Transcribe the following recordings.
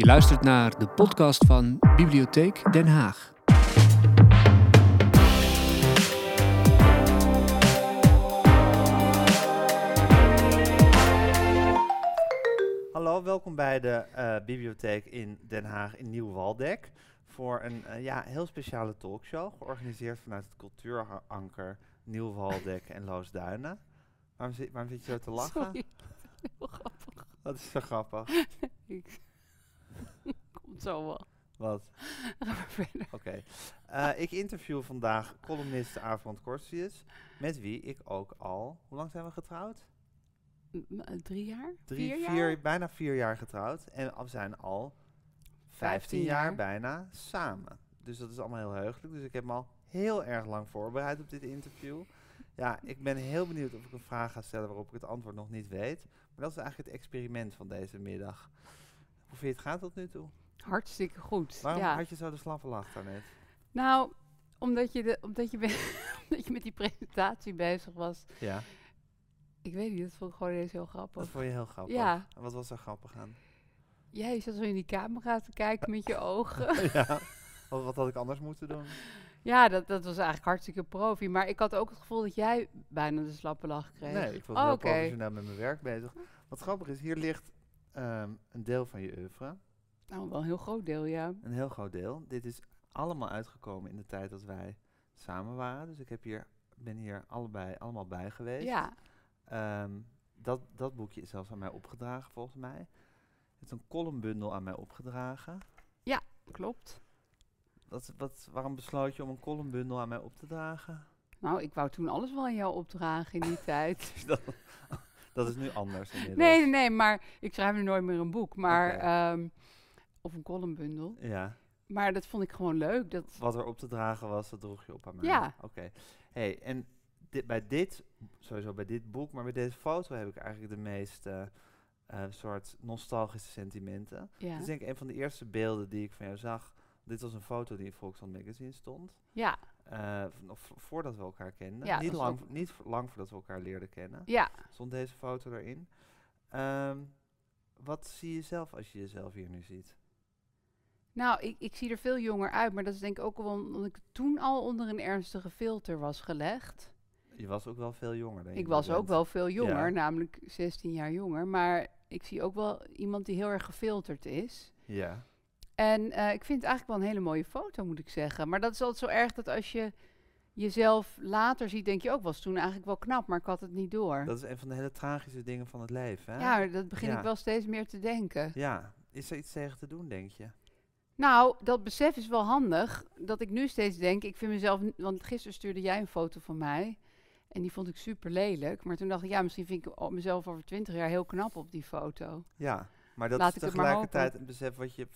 Je luistert naar de podcast van Bibliotheek Den Haag. Hallo, welkom bij de eh, bibliotheek in Den Haag in Nieuw-Waldeck. Voor een eh, ja, heel speciale talkshow, georganiseerd vanuit het cultuuranker Nieuw-Waldeck en Loosduinen. Waarom, zit, waarom zit je zo te lachen? Sorry, heel grappig. Dat is zo grappig. Zo wel. Wat? Oké. Eh, ik interview vandaag columniste Aafrand Corsius, met wie ik ook al... Hoe lang zijn we getrouwd? M- m- Drie jaar? Drie, Vier vier, jaar? bijna vier jaar getrouwd. En we zijn al 15 Vijftien jaar jaar. bijna samen. Dus dat is allemaal heel heugelijk. Dus ik heb me al heel erg lang voorbereid op dit interview. Ja, ik ben heel benieuwd of ik een vraag ga stellen waarop ik het antwoord nog niet weet. Maar dat is eigenlijk het experiment van deze middag. Hoe vind je het gaat tot nu toe? Hartstikke goed. Waarom ja. had je zo de slappe lach daarnet? Nou, omdat je, de, omdat, je be- omdat je met die presentatie bezig was. Ja, Ik weet niet, dat vond ik gewoon eens heel dat grappig. vond je heel grappig. Ja. En Wat was er grappig aan? Jij zat zo in die camera te kijken met je ogen. ja. Wat, wat had ik anders moeten doen? ja, dat, dat was eigenlijk hartstikke profi. Maar ik had ook het gevoel dat jij bijna de slappe lach kreeg. Nee, ik was Oh, heel professioneel met mijn werk bezig. Wat grappig is, hier ligt ehm, een deel van je oeuvre. Nou, wel een heel groot deel, ja. Een heel groot deel. Dit is allemaal uitgekomen in de tijd dat wij samen waren. Dus ik heb hier, ben hier allebei allemaal bij geweest. Ja, Ehm, dat, dat boekje is zelfs aan mij opgedragen, volgens mij. Het is een columnbundel aan mij opgedragen. klopt. Wat, wat, waarom besloot je om een columnbundel aan mij op te dragen? Nou, ik wou toen alles wel aan jou opdragen in die tijd. dat, dat is nu anders inmiddels. Nee, nee, nee, maar ik schrijf nu nooit meer een boek, maar of een columnbundel. Ja, Maar dat vond ik gewoon leuk. Dat, wat er op te dragen was, dat droeg je op aan mij. Ja. Oké. Hey, en dit, bij dit, sowieso bij dit boek, maar bij deze foto heb ik eigenlijk de meest eh, eh, soort nostalgische sentimenten. ja, is denk ik een van de eerste beelden die ik van jou zag. Dit was een foto die in Volkswagen Magazine stond. ja, eh, voordat we elkaar kenden. Ja, niet, lang, niet lang voordat we elkaar leerden kennen. ja. Stond deze foto erin. Ehm, wat zie je zelf als je jezelf hier nu ziet? Nou, ik, ik zie er veel jonger uit, maar dat is denk ik ook wel omdat ik toen al onder een ernstige filter was gelegd. Je was ook wel veel jonger je Ik nu was ook wel veel jonger, Ja. namelijk 16 jaar jonger, maar ik zie ook wel iemand die heel erg gefilterd is. Ja. En eh, ik vind het eigenlijk wel een hele mooie foto, moet ik zeggen. Maar dat is altijd zo erg dat als je jezelf later ziet, denk je ook, was toen eigenlijk wel knap, maar ik had het niet door. Dat is een van de hele tragische dingen van het leven. Hè? ja, dat begin Ja. ik wel steeds meer te denken. Ja. Is er iets tegen te doen, denk je? Nou, dat besef is wel handig. Dat ik nu steeds denk, ik vind mezelf... Want gisteren stuurde jij een foto van mij. En die vond ik super lelijk. Maar toen dacht ik, ja, misschien vind ik mezelf over twintig jaar heel knap op die foto. Ja. Maar dat Laat is het tegelijkertijd een besef wat je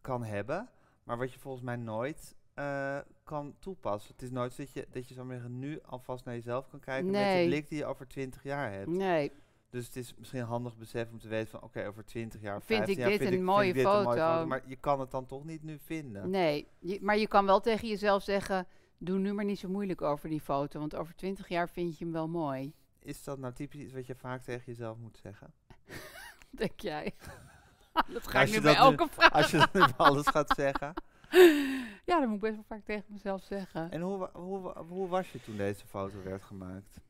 kan hebben, maar wat je volgens mij nooit eh, kan toepassen. Het is nooit zo dat je, dat je zeggen, nu alvast naar jezelf kan kijken met de blik die je over twintig jaar hebt. Nee, Dus het is misschien handig besef om te weten van, oké, over 20 jaar, Vind 15 ik jaar dit vind een ik, mooie vind dit een mooie foto. Maar je kan het dan toch niet nu vinden. nee. Je- maar je kan wel tegen jezelf zeggen... Doe nu maar niet zo moeilijk over die foto. Want over twintig jaar vind je hem wel mooi. Is dat nou typisch iets wat je vaak tegen jezelf moet zeggen? Denk jij? dat ga Als ik je nu bij dat nu- elke vraag. Als je dat nu alles gaat zeggen. Ja, dat moet ik best wel vaak tegen mezelf zeggen. En hoe, hoe, hoe was je toen deze foto werd gemaakt?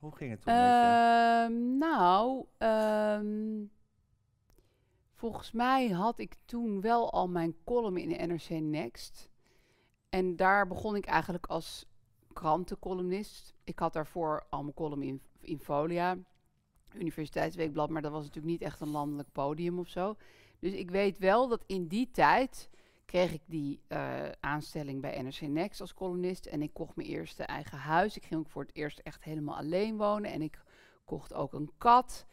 Hoe ging het toen? Ehm, nou, ehm, volgens mij had ik toen wel al mijn column in de NRC Next. En daar begon ik eigenlijk als krantencolumnist. Ik had daarvoor al mijn column in, in Folia, Universiteitsweekblad, maar dat was natuurlijk niet echt een landelijk podium of zo. Dus ik weet wel dat in die tijd kreeg ik die eh, aanstelling bij NRC Next als columnist. En ik kocht mijn eerste eigen huis. Ik ging ook voor het eerst echt helemaal alleen wonen. En ik kocht ook een kat.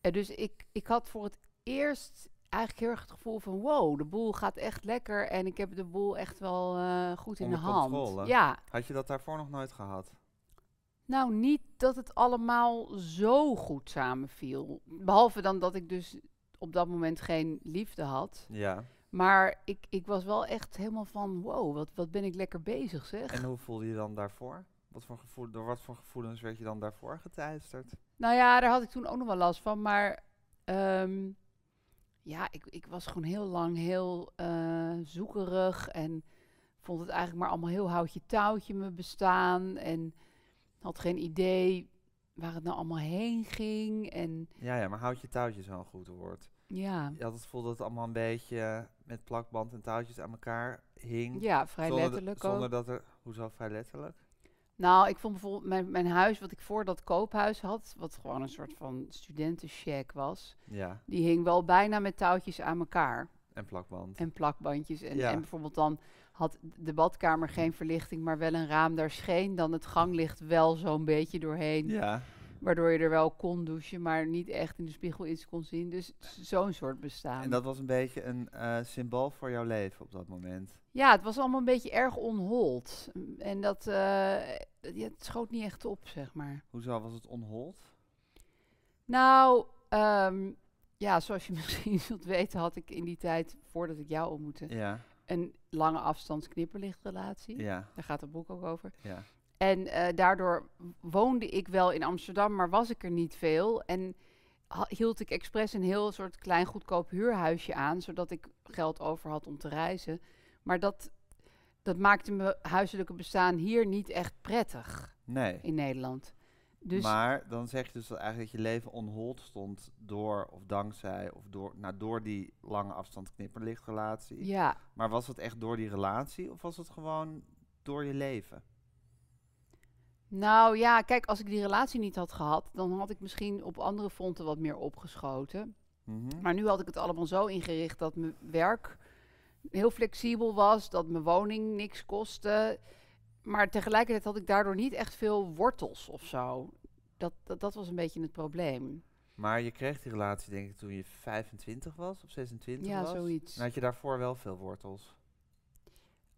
En dus ik, ik had voor het eerst eigenlijk heel erg het gevoel van... wow, de boel gaat echt lekker. En ik heb de boel echt wel eh, goed in de hand. controle. Ja, Had je dat daarvoor nog nooit gehad? nou niet dat het allemaal zo goed samenviel. Behalve dan dat ik dus op dat moment geen liefde had. Ja. Maar ik, ik was wel echt helemaal van, wow, wat, wat ben ik lekker bezig zeg. En hoe voelde je dan daarvoor? Wat voor gevoel, door wat voor gevoelens werd je dan daarvoor geteisterd? Nou ja, daar had ik toen ook nog wel last van. Maar ehm, ja, ik, ik was gewoon heel lang heel eh, zoekerig en vond het eigenlijk maar allemaal heel houtje touwtje me bestaan en had geen idee waar het nou allemaal heen ging en Ja, ja, maar houd je touwtjes wel een goed woord. Ja, Je had het gevoel dat het allemaal een beetje met plakband en touwtjes aan elkaar hing. ja, vrij zonder, letterlijk Zonder ook. dat er... Hoezo vrij letterlijk? Nou, ik vond bijvoorbeeld mijn, mijn huis, wat ik voor dat koophuis had, wat gewoon een soort van studentenshack was, Ja, die hing wel bijna met touwtjes aan elkaar. en plakband. En plakbandjes. En, Ja. en bijvoorbeeld dan had de badkamer geen verlichting, maar wel een raam. Daar scheen dan het ganglicht wel zo'n beetje doorheen. Ja, Waardoor je er wel kon douchen, maar niet echt in de spiegel iets kon zien. Dus zo'n soort bestaan. en dat was een beetje een eh, symbool voor jouw leven op dat moment. Ja, het was allemaal een beetje erg onhold. En dat, ja, het schoot niet echt op, zeg maar. Hoezo was het onhold? Nou, ehm, ja, zoals je misschien zult weten, had ik in die tijd, voordat ik jou ontmoette, Ja, een lange afstands knipperlichtrelatie. ja, Daar gaat het boek ook over. ja. En eh, daardoor woonde ik wel in Amsterdam, maar was ik er niet veel. En hield ik expres een heel soort klein goedkoop huurhuisje aan, zodat ik geld over had om te reizen. Maar dat, dat maakte mijn huiselijke bestaan hier niet echt prettig Nee. in Nederland. Dus Maar dan zeg je dus dat eigenlijk dat je leven onhold stond door of dankzij of door, nou, door die lange afstand knipperlichtrelatie. ja, Maar was het echt door die relatie of was het gewoon door je leven? Nou ja, kijk, als ik die relatie niet had gehad, dan had ik misschien op andere fronten wat meer opgeschoten. Mhm. Maar nu had ik het allemaal zo ingericht dat mijn werk heel flexibel was, dat mijn woning niks kostte. Maar tegelijkertijd had ik daardoor niet echt veel wortels of zo. Dat, dat, dat was een beetje het probleem. Maar je kreeg die relatie denk ik toen je 25 was of 26 Ja, was. zoiets. En had je daarvoor wel veel wortels?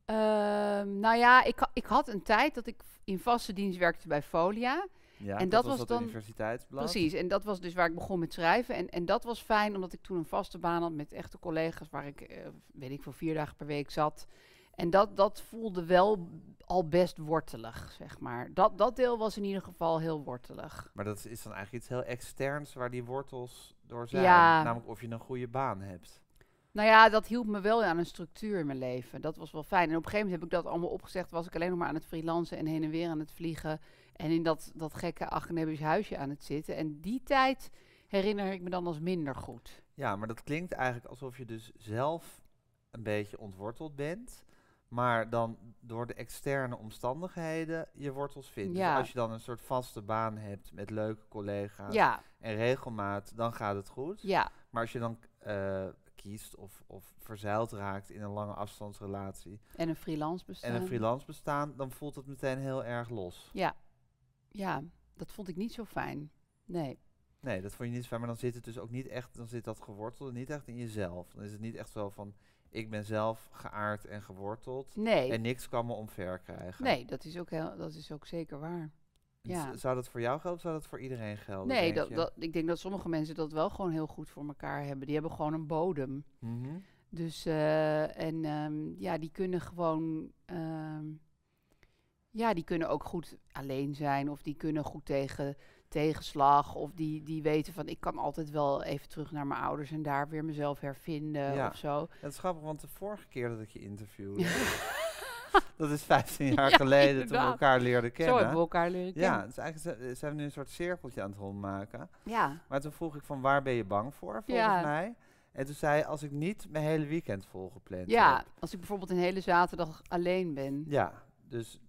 Ehm, nou ja, ik, ik had een tijd dat ik in vaste dienst werkte bij Folia. Ja, En dat, dat was dan- universiteitsblad. Precies, en dat was dus waar ik begon met schrijven. En, en dat was fijn, omdat ik toen een vaste baan had met echte collega's... waar ik, eh, weet ik, voor vier dagen per week zat. En dat, dat voelde wel al best wortelig, zeg maar. Dat, dat deel was in ieder geval heel wortelig. Maar dat is dan eigenlijk iets heel externs waar die wortels door zijn. Ja. Namelijk of je een goede baan hebt. Nou ja, dat hielp me wel aan een structuur in mijn leven. Dat was wel fijn. En op een gegeven moment heb ik dat allemaal opgezegd. Was ik alleen nog maar aan het freelancen en heen en weer aan het vliegen. En in dat, dat gekke Agnebisch huisje aan het zitten. En die tijd herinner ik me dan als minder goed. Ja, maar dat klinkt eigenlijk alsof je dus zelf een beetje ontworteld bent. Maar dan door de externe omstandigheden je wortels vindt. Ja. Dus als je dan een soort vaste baan hebt met leuke collega's Ja, en regelmaat, dan gaat het goed. ja, Maar als je dan eh, kiest of, of verzeild raakt in een lange afstandsrelatie en een freelance bestaan. en een freelance bestaan, dan voelt het meteen heel erg los. Ja, ja, dat vond ik niet zo fijn. Nee. Nee, dat vond je niet fijn, maar dan zit het dus ook niet echt, dan zit dat gewortelde niet echt in jezelf. Dan is het niet echt zo van, ik ben zelf geaard en geworteld Nee, en niks kan me omver krijgen. nee dat, is ook heel, dat is ook zeker waar. Ja. Zou dat voor jou gelden of zou dat voor iedereen gelden? Nee, dat, dat, ik denk dat sommige mensen dat wel gewoon heel goed voor elkaar hebben. Die hebben gewoon een bodem. Mhm. Dus, eh, en ehm, ja, die kunnen gewoon, ehm, ja, die kunnen ook goed alleen zijn. Of die kunnen goed tegen tegenslag. Of die, die weten van, ik kan altijd wel even terug naar mijn ouders en daar weer mezelf hervinden Ja. of zo. Het is grappig, want de vorige keer dat ik je interviewde, dat is 15 jaar Ja, geleden toen we inderdaad. elkaar leerden Zo kennen. hebben we elkaar leren kennen. Ja, dus eigenlijk zi- zijn we nu een soort cirkeltje aan het rondmaken. Ja, Maar toen vroeg ik van waar ben je bang voor, volgens Ja. mij. En toen zei als ik niet mijn hele weekend volgepland ja, heb. als ik bijvoorbeeld een hele zaterdag alleen ben. Ja, dus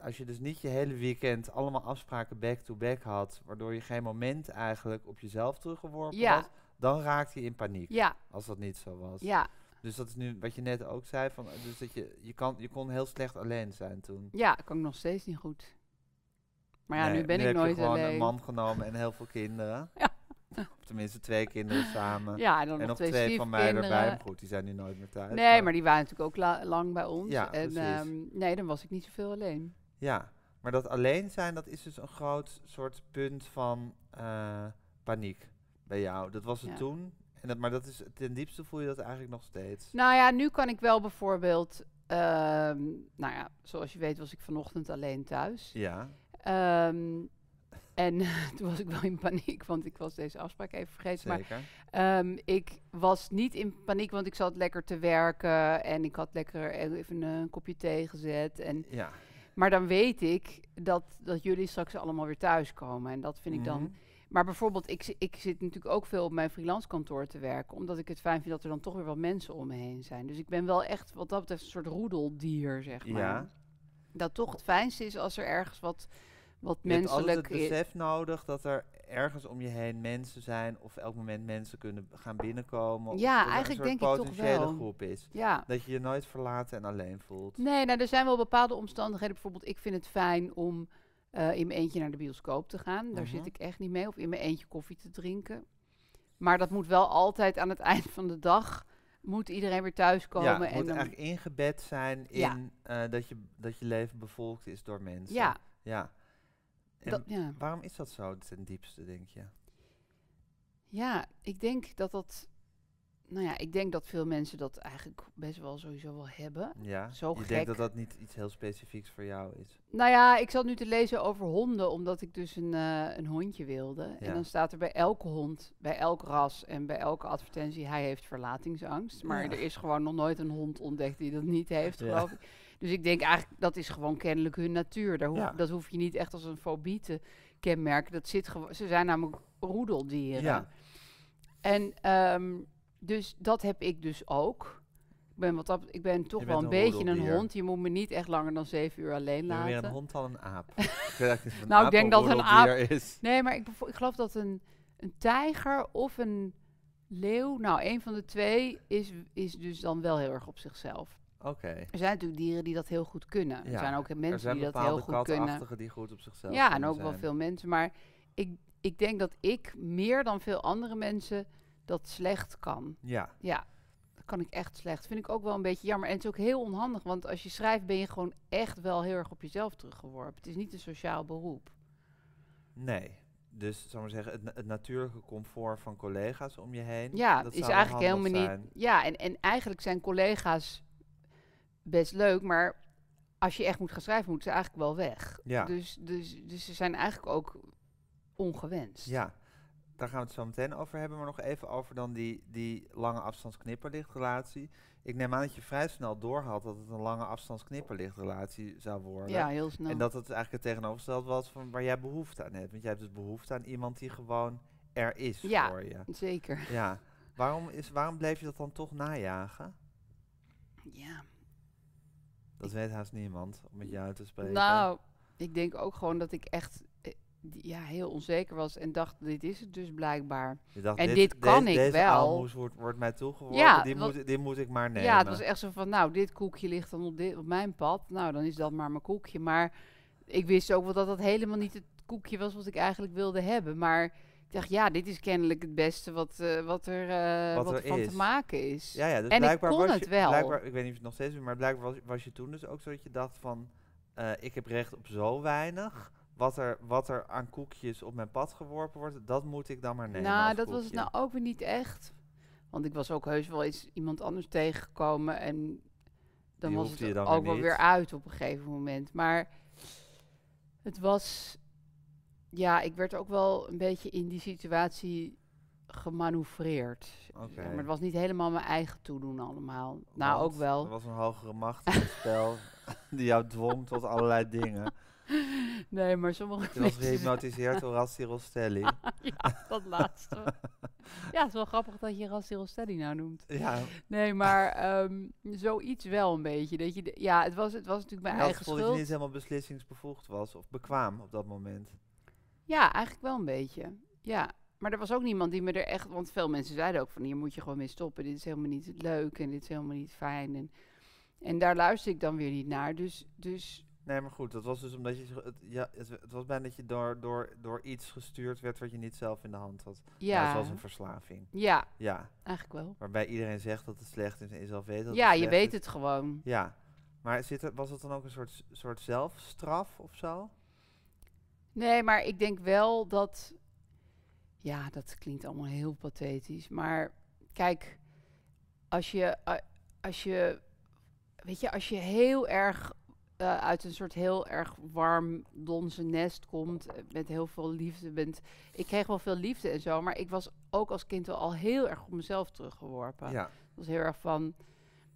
als je dus niet je hele weekend allemaal afspraken back-to-back had, waardoor je geen moment eigenlijk op jezelf teruggeworpen Ja. had, dan raakte je in paniek, Ja, als dat niet zo was. ja, Dus dat is nu wat je net ook zei, van, eh, dus dat je, je, kan, je kon heel slecht alleen zijn toen. ja, kan ik nog steeds niet goed. Maar ja, Nee, nu ben ik heb nooit je gewoon alleen. een man genomen en heel veel kinderen. Ja. Of tenminste twee kinderen samen. Ja, en dan en nog nog twee, twee van mij erbij. goed, die zijn nu nooit meer thuis. Nee, maar die waren natuurlijk ook la- lang bij ons. Ja, en ehm, nee, dan was ik niet zoveel alleen. Ja, maar dat alleen zijn, dat is dus een groot soort punt van eh, paniek bij jou. Dat was het Ja. toen. En dat, maar dat is, ten diepste voel je dat eigenlijk nog steeds. Nou ja, nu kan ik wel bijvoorbeeld... ehm, nou ja, zoals je weet was ik vanochtend alleen thuis. Ja, Ehm, En toen was ik wel in paniek, want ik was deze afspraak even vergeten. Maar Zeker. Ehm, ik was niet in paniek, want ik zat lekker te werken en ik had lekker even een kopje thee gezet. En, Ja. maar dan weet ik dat, dat jullie straks allemaal weer thuiskomen. En dat vind ik dan. Mhm. Maar bijvoorbeeld, ik, ik zit natuurlijk ook veel op mijn freelance kantoor te werken, omdat ik het fijn vind dat er dan toch weer wat mensen om me heen zijn. Dus ik ben wel echt, wat dat betreft, een soort roedeldier, zeg maar. Ja. Dat toch het fijnste is als er ergens wat, wat Je menselijk het besef nodig dat er ergens om je heen mensen zijn of elk moment mensen kunnen gaan binnenkomen. Ja, eigenlijk een denk ik toch potentiële wel. groep is. Ja, Dat je je nooit verlaten en alleen voelt. Nee, nou, er zijn wel bepaalde omstandigheden. Bijvoorbeeld, ik vind het fijn om eh, in mijn eentje naar de bioscoop te gaan. Daar Mhm. zit ik echt niet mee. Of in mijn eentje koffie te drinken. Maar dat moet wel altijd aan het eind van de dag... moet iedereen weer thuiskomen. ja, het en moet dan, eigenlijk ingebed zijn in Ja. eh, dat, je, dat je leven bevolkt is door mensen. ja, ja. Dat, ja. waarom is dat zo ten diepste, denk je? ja, ik denk dat dat... Nou ja, ik denk dat veel mensen dat eigenlijk best wel sowieso wel hebben. Ja, Zo je gek. denkt dat dat niet iets heel specifieks voor jou is. Nou ja, ik zat nu te lezen over honden, omdat ik dus een, eh, een hondje wilde. Ja. En dan staat er bij elke hond, bij elk ras en bij elke advertentie, hij heeft verlatingsangst. Maar Ja. er is gewoon nog nooit een hond ontdekt die dat niet heeft, Ja. geloof ik. Dus ik denk eigenlijk, dat is gewoon kennelijk hun natuur. Daar hoef, Ja. Dat hoef je niet echt als een fobie te kenmerken. Dat zit gewoon, ze zijn namelijk roedeldieren. Ja. En ehm, dus dat heb ik dus ook. Ik ben, wat dat, ik ben toch wel een een beetje een hond. Je moet me niet echt langer dan zeven uur alleen Ben je laten. meer een hond dan een aap? een Nou, ik aap denk dat een roedeldier is. Nee, maar ik, ik geloof dat een, een tijger of een leeuw, nou, een van de twee is, is dus dan wel heel erg op zichzelf. Oké. Er zijn natuurlijk dieren die dat heel goed kunnen. Er zijn ook mensen zijn die dat heel goed kunnen. die goed op zichzelf Ja, en ook wel veel mensen. Maar ik, ik denk dat ik meer dan veel andere mensen dat slecht kan. Ja, Ja, dat kan ik echt slecht. Vind ik ook wel een beetje jammer. En het is ook heel onhandig, want als je schrijft ben je gewoon echt wel heel erg op jezelf teruggeworpen. Het is niet een sociaal beroep. nee. Dus, zal ik maar zeggen, het, na- het natuurlijke comfort van collega's om je heen. Ja, dat is zou eigenlijk helemaal niet. zijn. Ja, en, en eigenlijk zijn collega's best leuk, maar als je echt moet gaan schrijven, moeten ze eigenlijk wel weg. Ja. Dus, dus, dus ze zijn eigenlijk ook ongewenst. Ja, daar gaan we het zo meteen over hebben. Maar nog even over dan die, die lange afstands knipperlichtrelatie. Ik neem aan dat je vrij snel doorhad dat het een lange afstands knipperlichtrelatie zou worden. Ja, heel snel. En dat het eigenlijk het tegenovergesteld was van waar jij behoefte aan hebt. Want jij hebt dus behoefte aan iemand die gewoon er is Ja. voor je. Zeker. Ja. Waarom, is, waarom bleef je dat dan toch najagen? Ja. Dat weet haast niemand, om met jou te spreken. Nou, ik denk ook gewoon dat ik echt ja, heel onzeker was en dacht, dit is het dus blijkbaar. Dacht, en dit kan ik deze wel. aalmoes wordt, wordt mij toegeworpen, Ja, die, wat- moet, moet ik maar nemen. Ja, het was echt zo van, nou, dit koekje ligt dan op, dit, op mijn pad. Nou, dan is dat maar mijn koekje. Maar ik wist ook wel dat dat helemaal niet het koekje was wat ik eigenlijk wilde hebben. Maar ik dacht, ja, dit is kennelijk het beste wat, eh, wat er, eh, Wat wat er van is. te maken is. Ja, ja, dus En ik blijkbaar kon was het je, wel. Blijkbaar, ik weet niet of je het nog steeds doet, maar blijkbaar was, was je toen dus ook zo dat je dacht van... eh, ik heb recht op zo weinig. Wat er, wat er aan koekjes op mijn pad geworpen wordt, dat moet ik dan maar nemen nou, dat was het nou ook weer niet echt. Want ik was ook heus wel eens iemand anders tegengekomen en dan Die was het dan ook wel weer uit op een gegeven moment. Maar het was, ja, ik werd ook wel een beetje in die situatie gemanoeuvreerd. Ja, maar het was niet helemaal mijn eigen toedoen allemaal. Nou, ook wel. Er was een hogere macht in het spel die jou dwong tot allerlei dingen. Nee, maar sommige Je was gehypnotiseerd door Rassi Rostelli. ja, dat laatste. ja, het is wel grappig dat je Rassi Steady nou noemt. ja, Nee, maar ehm, zoiets wel een beetje. Dat je ja, het was, het was natuurlijk mijn het eigen gevoel dat je schuld. niet helemaal beslissingsbevoegd was of bekwaam op dat moment. Ja, eigenlijk wel een beetje. Ja, maar er was ook niemand die me er echt... Want veel mensen zeiden ook van, hier moet je gewoon mee stoppen. Dit is helemaal niet leuk en dit is helemaal niet fijn. En, en daar luister ik dan weer niet naar. Dus, dus Nee, maar goed, dat was dus omdat je... Het, ja, het, het was bijna dat je door, door, door iets gestuurd werd wat je niet zelf in de hand had. Ja. zoals een verslaving. ja, Ja, eigenlijk wel. waarbij iedereen zegt dat het slecht is en je zelf weet dat Ja, het je weet is. het gewoon. Ja, maar zit er, was het dan ook een soort, soort zelfstraf of zo? Nee, maar ik denk wel dat. Ja, dat klinkt allemaal heel pathetisch. Maar kijk, als je. Als je weet je, als je heel erg eh, uit een soort heel erg warm donse nest komt. eh, Met heel veel liefde bent. Ik kreeg wel veel liefde en zo. Maar ik was ook als kind wel al heel erg op mezelf teruggeworpen. Ja, Het was heel erg van.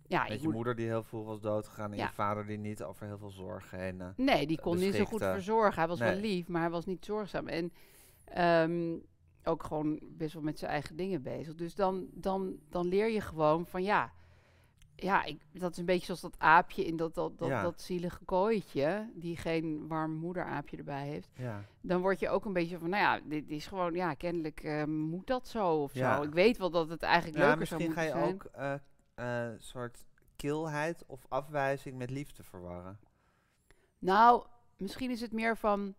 Ja, met je moeder die heel vroeg was doodgegaan en Ja. je vader die niet over heel veel zorgen heen. eh, Nee, die kon niet zo goed verzorgen. Hij was wel lief, maar hij was niet zorgzaam. En ehm, ook gewoon best wel met zijn eigen dingen bezig. Dus dan, dan, dan leer je gewoon van ja. Ja, ik, dat is een beetje zoals dat aapje in dat, dat, dat, Ja. dat zielige kooitje. Die geen warm moederaapje erbij heeft. ja. Dan word je ook een beetje van, nou ja, dit is gewoon, ja, kennelijk eh, moet dat zo of Ja. zo. Ik weet wel dat het eigenlijk ja, leuker zou misschien ga moeten je zijn. ook eh, soort kilheid of afwijzing met liefde verwarren. Nou, misschien is het meer van.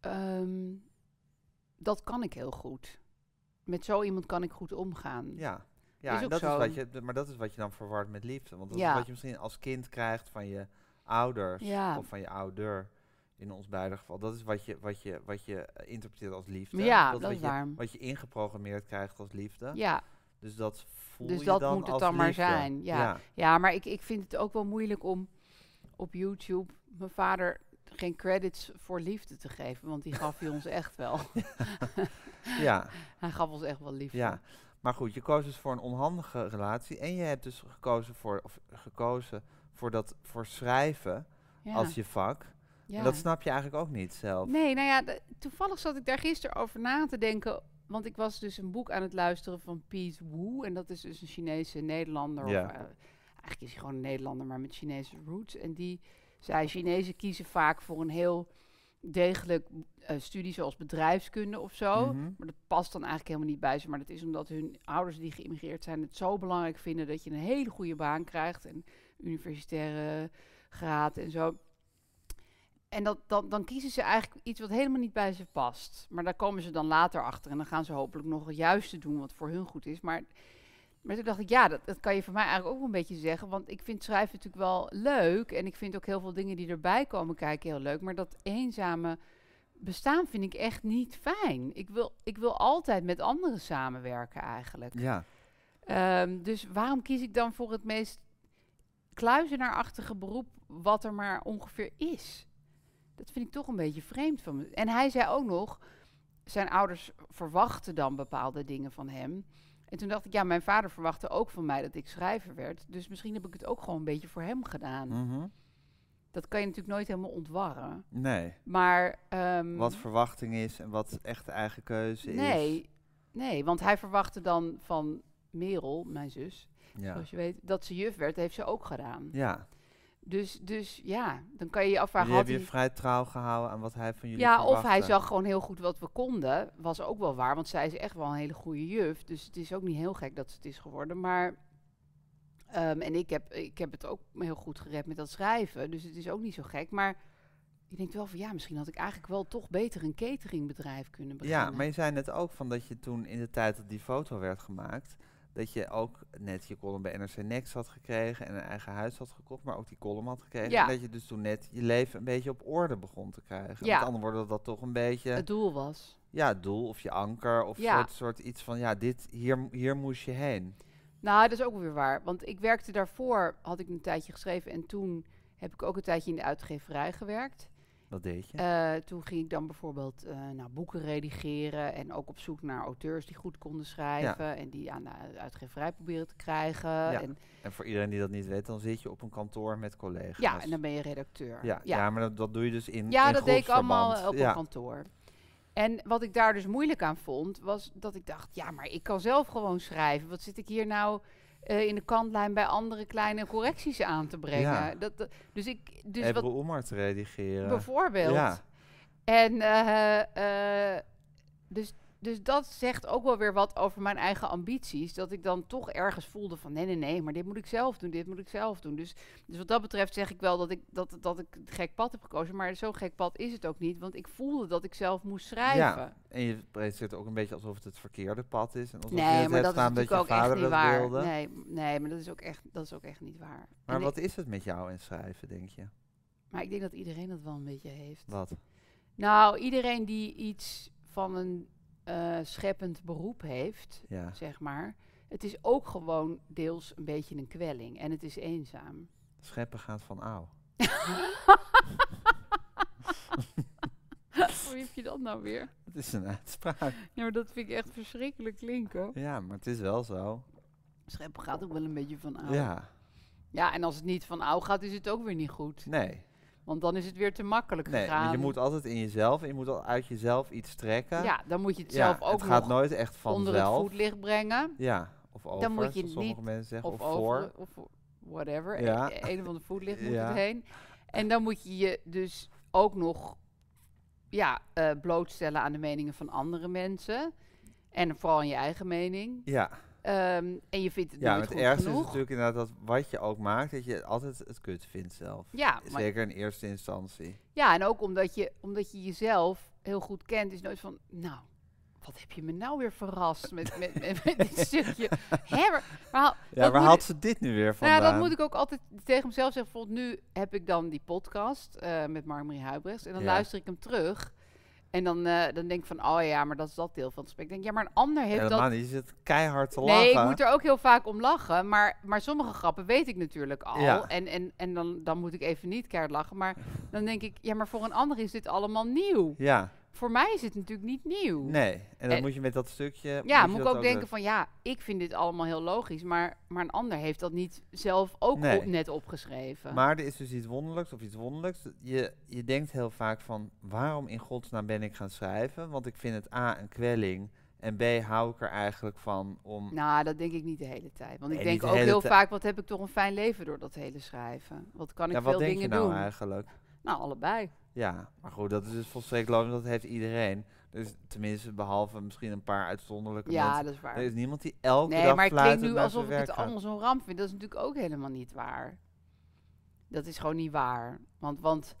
ehm, dat kan ik heel goed. Met zo iemand kan ik goed omgaan. Ja. Ja, Is dat zo. is wat je, maar dat is wat je dan verward met liefde. Want dat Ja. is wat je misschien als kind krijgt van je ouders Ja. of van je ouder. In ons beide geval. Dat is wat je, wat je, wat je eh, interpreteert als liefde. Ja, dat, dat wat is je, waar. Wat je ingeprogrammeerd krijgt als liefde. Ja, Dus dat voel Dus je dat dan moet het als dan maar liefde. zijn, ja. ja. ja maar ik, ik vind het ook wel moeilijk om op YouTube mijn vader geen credits voor liefde te geven. Want die gaf hij ons echt wel. ja. Hij gaf ons echt wel liefde. Ja, maar goed, je koos dus voor een onhandige relatie en je hebt dus gekozen voor, of gekozen voor dat voor schrijven Ja, als je vak. ja. En dat snap je eigenlijk ook niet zelf. Nee, nou ja, toevallig zat ik daar gisteren over na te denken. Want ik was dus een boek aan het luisteren van Pete Wu. En dat is dus een Chinese Nederlander. Ja. Of, eh, eigenlijk is hij gewoon een Nederlander, maar met Chinese roots. En die zei, Chinezen kiezen vaak voor een heel degelijk eh, studie zoals bedrijfskunde of zo. Mhm. Maar dat past dan eigenlijk helemaal niet bij ze. Maar dat is omdat hun ouders die geïmmigreerd zijn het zo belangrijk vinden dat je een hele goede baan krijgt. En universitaire graad en zo. En dat, dat, dan kiezen ze eigenlijk iets wat helemaal niet bij ze past. Maar daar komen ze dan later achter. En dan gaan ze hopelijk nog het juiste doen wat voor hun goed is. Maar, maar toen dacht ik, ja, dat, dat kan je voor mij eigenlijk ook wel een beetje zeggen. Want ik vind schrijven natuurlijk wel leuk. En ik vind ook heel veel dingen die erbij komen kijken heel leuk. Maar dat eenzame bestaan vind ik echt niet fijn. Ik wil, ik wil altijd met anderen samenwerken eigenlijk. Ja, Ehm, dus waarom kies ik dan voor het meest kluizenaarachtige beroep wat er maar ongeveer is? Dat vind ik toch een beetje vreemd van me. En hij zei ook nog, zijn ouders verwachten dan bepaalde dingen van hem. En toen dacht ik, ja, mijn vader verwachtte ook van mij dat ik schrijver werd. Dus misschien heb ik het ook gewoon een beetje voor hem gedaan. mhm. Dat kan je natuurlijk nooit helemaal ontwarren. nee. Maar... ehm, Wat verwachting is en wat echt de eigen keuze is. Nee, nee, want hij verwachtte dan van Merel, mijn zus, Ja. zoals je weet, dat ze juf werd, heeft ze ook gedaan. Ja, Dus, dus ja, dan kan je je afvragen, jullie hebben je hij... vrij trouw gehouden aan wat hij van jullie Ja, of hij zag gewoon heel goed wat we konden, was ook wel waar, want zij is echt wel een hele goede juf. Dus het is ook niet heel gek dat ze het is geworden, maar... ehm, en ik heb, ik heb het ook heel goed gered met dat schrijven, dus het is ook niet zo gek. Maar je denkt wel van, ja, misschien had ik eigenlijk wel toch beter een cateringbedrijf kunnen beginnen. Ja, maar je zei net ook van dat je toen in de tijd dat die foto werd gemaakt, dat je ook net je column bij NRC Next had gekregen en een eigen huis had gekocht, maar ook die column had gekregen. Ja. En dat je dus toen net je leven een beetje op orde begon te krijgen. Ja. Met andere woorden, dat dat toch een beetje Het doel was. ja, het doel of je anker of Ja. soort, soort iets van ja, dit, hier, hier moest je heen. Nou, dat is ook weer waar. Want ik werkte daarvoor, had ik een tijdje geschreven. En toen heb ik ook een tijdje in de uitgeverij gewerkt. Dat deed je. Eh, toen ging ik dan bijvoorbeeld eh, nou, boeken redigeren. En ook op zoek naar auteurs die goed konden schrijven. En die aan de uitgeverij proberen te krijgen. Ja, En, En voor iedereen die dat niet weet, dan zit je op een kantoor met collega's. ja, en dan ben je redacteur. ja, ja. maar dat, dat doe je dus in Ja, in dat deed ik allemaal groepsverband. op een kantoor. En wat ik daar dus moeilijk aan vond, was dat ik dacht, ja, maar ik kan zelf gewoon schrijven. Wat zit ik hier nou eh, in de kantlijn bij andere kleine correcties aan te brengen? Ja. Dat, dat- dus ik, dus Ebru wat, te redigeren. bijvoorbeeld. Ja. En eh, dus, dus dat zegt ook wel weer wat over mijn eigen ambities. Dat ik dan toch ergens voelde van nee, nee, nee, maar dit moet ik zelf doen, dit moet ik zelf doen. Dus, dus wat dat betreft zeg ik wel dat ik, dat, dat ik het gek pad heb gekozen. Maar zo'n gek pad is het ook niet, want ik voelde dat ik zelf moest schrijven. Ja, en je presenteert ook een beetje alsof het het verkeerde pad is. En alsof je het maar dat is dat je ook echt niet waar. wilde. Nee, nee, maar dat is ook echt, dat is ook echt niet waar. Maar En wat is het met jou en schrijven, denk je? maar ik denk dat iedereen dat wel een beetje heeft. Wat? Nou, iedereen die iets van een eh, scheppend beroep heeft, Ja. zeg maar. Het is ook gewoon deels een beetje een kwelling en het is eenzaam. Scheppen gaat van ouw. Hoe heb je dat nou weer? Het is een uitspraak. Ja, maar dat vind ik echt verschrikkelijk klinken. Ja, maar het is wel zo. Scheppen gaat ook wel een beetje van oud. Ja, Ja, en als het niet van oud gaat, is het ook weer niet goed. nee. Want dan is het weer te makkelijk Nee, gegaan. je moet altijd in jezelf, je moet al uit jezelf iets trekken. Ja, dan moet je het Ja, zelf ook het gaat nog nooit echt onder het vanzelf. voetlicht brengen. Ja, of over, moet je zoals sommige niet- mensen zeggen, Of, of, over, voor. of whatever. Ja. E- Een of ander voetlicht moet Ja. het heen. En dan moet je je dus ook nog ja, eh, blootstellen aan de meningen van andere mensen. En vooral aan je eigen mening. Ja, Ehm, en je vindt het ja het ergste is natuurlijk inderdaad dat wat je ook maakt, dat je altijd het kut vindt zelf. Ja, Zeker in eerste instantie. ja, en ook omdat je, omdat je jezelf heel goed kent, is nooit van, nou, wat heb je me nou weer verrast met, met, met, met dit stukje. Hè, maar, maar haal- Ja, waar haalt ze dit nu weer Nou vandaan? ja, dat moet ik ook altijd tegen mezelf zeggen. Bijvoorbeeld nu heb ik dan die podcast eh, met Mark-Marie Huibrechts. En dan Ja. luister ik hem terug. En dan, eh, dan denk ik van, oh ja, maar dat is dat deel van het gesprek. Ik denk, ja, maar een ander heeft Helemaal dat... niet, je zit keihard te lachen. Nee, ik moet er ook heel vaak om lachen. Maar, maar sommige grappen weet ik natuurlijk al. Ja. En, en, en dan, dan moet ik even niet keihard lachen. Maar dan denk ik, ja, maar voor een ander is dit allemaal nieuw. Ja, Voor mij is het natuurlijk niet nieuw. nee. En dan En- moet je met dat stukje... Ja, moet ik ook denken van ja, ik vind dit allemaal heel logisch, maar, maar een ander heeft dat niet zelf ook Nee. op- net opgeschreven. Maar er is dus iets wonderlijks of iets wonderlijks. Je, je denkt heel vaak van, waarom in godsnaam ben ik gaan schrijven? Want ik vind het A, een kwelling. En B, hou ik er eigenlijk van om... Nou, dat denk ik niet de hele tijd. Want Nee, ik denk de ook heel vaak, wat heb ik toch een fijn leven door dat hele schrijven. Wat kan ik ja, veel wat denk dingen je nou doen. eigenlijk? Nou, allebei. Ja, maar goed, dat is dus volstrekt logisch, dat heeft iedereen. Dus tenminste, behalve misschien een paar uitzonderlijke Ja, mensen. dat is waar. Er is niemand die elke Nee, dag maar het fluitend klinkt nu alsof ik het gaat. allemaal zo'n ramp vind. Dat is natuurlijk ook helemaal niet waar. Dat is gewoon niet waar. Want, want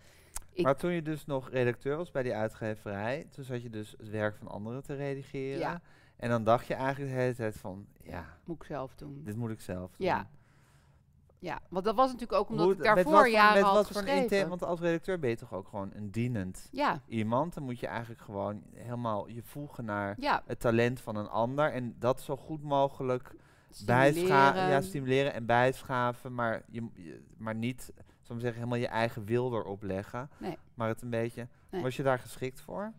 ik- Maar toen je dus nog redacteur was bij die uitgeverij, toen zat je dus het werk van anderen te redigeren. Ja. En dan dacht je eigenlijk de hele tijd van, ja, moet ik zelf doen. dit moet ik zelf doen. Ja, Ja, want dat was natuurlijk ook omdat Hoe- ik daarvoor wat jaren met wat voor een geschreven. Want als redacteur ben je toch ook gewoon een dienend Ja, iemand. Dan moet je eigenlijk gewoon helemaal je voegen naar ja. het talent van een ander. En dat zo goed mogelijk stimuleren. bijschaven, ja, stimuleren en bijschaven. Maar, je, maar niet, zal ik zeggen, helemaal je eigen wil erop leggen. Nee. Maar het een beetje, Nee. was je daar geschikt voor?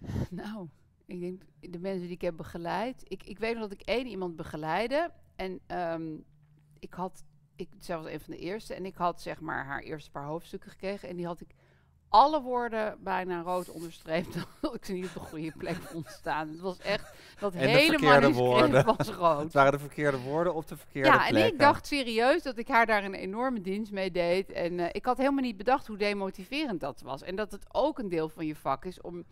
Nou, ik denk de mensen die ik heb begeleid. Ik, ik weet nog dat ik één iemand begeleidde. En ehm, ik had, ik, zij was een van de eerste. En ik had zeg maar haar eerste paar hoofdstukken gekregen. En die had ik alle woorden bijna rood onderstreept. Dat ik ze niet op de goede plek vond staan. Het was echt, dat En de hele verkeerde manuscript was rood. Het waren de verkeerde woorden op de verkeerde Ja, en plekken. ik dacht serieus dat ik haar daar een enorme dienst mee deed. En eh, ik had helemaal niet bedacht hoe demotiverend dat was. En dat het ook een deel van je vak is om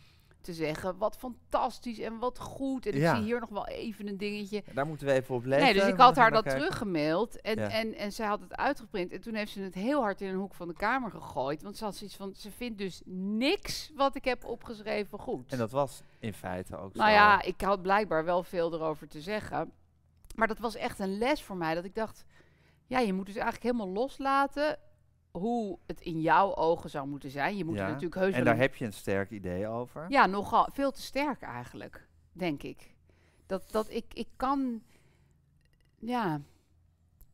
te zeggen, wat fantastisch en wat goed. En ik Ja. zie hier nog wel even een dingetje. Daar moeten we even op letten. Nee, dus ik had haar dat kijken. teruggemaild en, Ja. en, en zij had het uitgeprint. En toen heeft ze het heel hard in een hoek van de kamer gegooid. Want ze had zoiets van, ze vindt dus niks wat ik heb opgeschreven goed. En dat was in feite ook Nou zo. ja, ik had blijkbaar wel veel erover te zeggen. Maar dat was echt een les voor mij. Dat ik dacht, ja, je moet dus eigenlijk helemaal loslaten hoe het in jouw ogen zou moeten zijn. Je moet er natuurlijk heus En daar heb je een sterk idee over. Ja, nogal veel te sterk eigenlijk, denk ik. Dat, dat ik, ik kan, ja,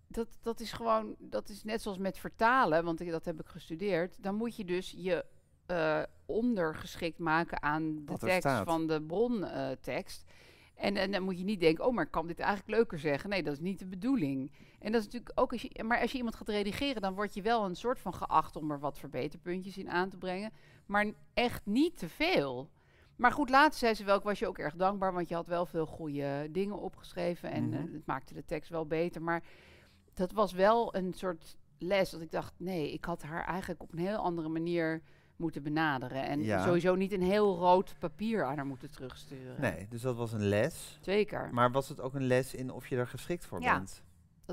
dat, dat is gewoon, dat is net zoals met vertalen, want ik, dat heb ik gestudeerd. Dan moet je dus je eh, ondergeschikt maken aan de Wat tekst van de brontekst. en, en dan moet je niet denken, oh, maar ik kan dit eigenlijk leuker zeggen. Nee, dat is niet de bedoeling. En dat is natuurlijk ook, als je, maar als je iemand gaat redigeren, dan word je wel een soort van geacht om er wat verbeterpuntjes in aan te brengen. Maar echt niet te veel. Maar goed, later zei ze wel, ik was je ook erg dankbaar, want je had wel veel goede dingen opgeschreven en eh, Mhm. het maakte de tekst wel beter. Maar dat was wel een soort les dat ik dacht, nee, ik had haar eigenlijk op een heel andere manier moeten benaderen. En Ja. sowieso niet een heel rood papier aan haar moeten terugsturen. Nee, dus dat was een les. Zeker, Maar was het ook een les in of je er geschikt voor Ja. bent?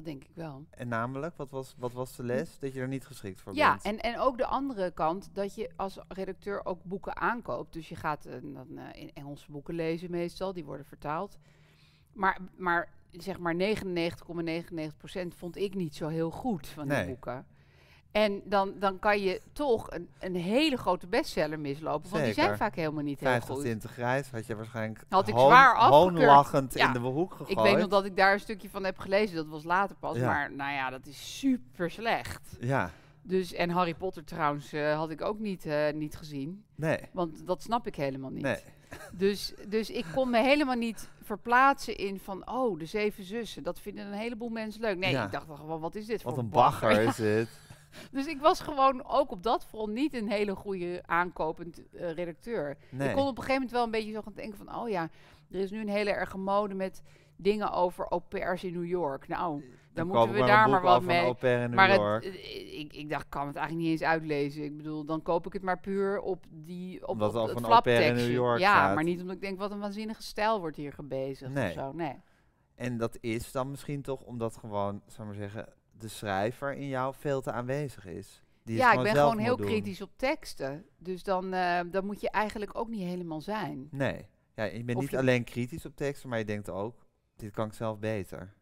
Dat denk ik wel. En namelijk, wat was, wat was de les? Dat je er niet geschikt voor Ja, bent. en, en ook de andere kant, dat je als redacteur ook boeken aankoopt. Dus je gaat eh, dan eh, in Engelse boeken lezen meestal, die worden vertaald. Maar, maar zeg maar 99,99% vond ik niet zo heel goed van die Nee. boeken. En dan, dan kan je toch een, een hele grote bestseller mislopen, want die zijn vaak helemaal niet heel 50 goed. tinten grijs had je waarschijnlijk Had ik zwaar hoonlachend Ja. in de hoek gegooid. Ik weet nog dat ik daar een stukje van heb gelezen, dat was later pas. Ja. Maar nou ja, dat is super slecht. Ja, Dus, en Harry Potter trouwens eh, had ik ook niet, eh, niet gezien. Nee. Want dat snap ik helemaal niet. Nee. Dus, dus ik kon me helemaal niet verplaatsen in van... Oh, de zeven zussen. Dat vinden een heleboel mensen leuk. Nee, Ja. ik dacht gewoon, wat is dit Wat voor een bagger is dit. Dus ik was gewoon ook op dat front niet een hele goede aankopend eh, redacteur. Nee. Ik kon op een gegeven moment wel een beetje zo gaan denken van... oh ja, er is nu een hele erge mode met dingen over au pairs in New York. Nou, dan, koop moeten we daar maar wat mee. Maar het, eh, ik, ik dacht, ik kan het eigenlijk niet eens uitlezen. Ik bedoel, dan koop ik het maar puur op die op, Omdat op het pair in. New York Ja, staat. maar niet omdat ik denk, wat een waanzinnige stijl wordt hier gebezigd Nee. of zo. Nee. En dat is dan misschien toch omdat gewoon, ik maar zeggen, de schrijver in jou veel te aanwezig is. Die ja, ik ben gewoon heel doen. kritisch op teksten. Dus dan, eh, dan moet je eigenlijk ook niet helemaal zijn. Nee. Ja, je bent Of niet je- alleen kritisch op teksten, maar je denkt ook, dit kan ik zelf beter.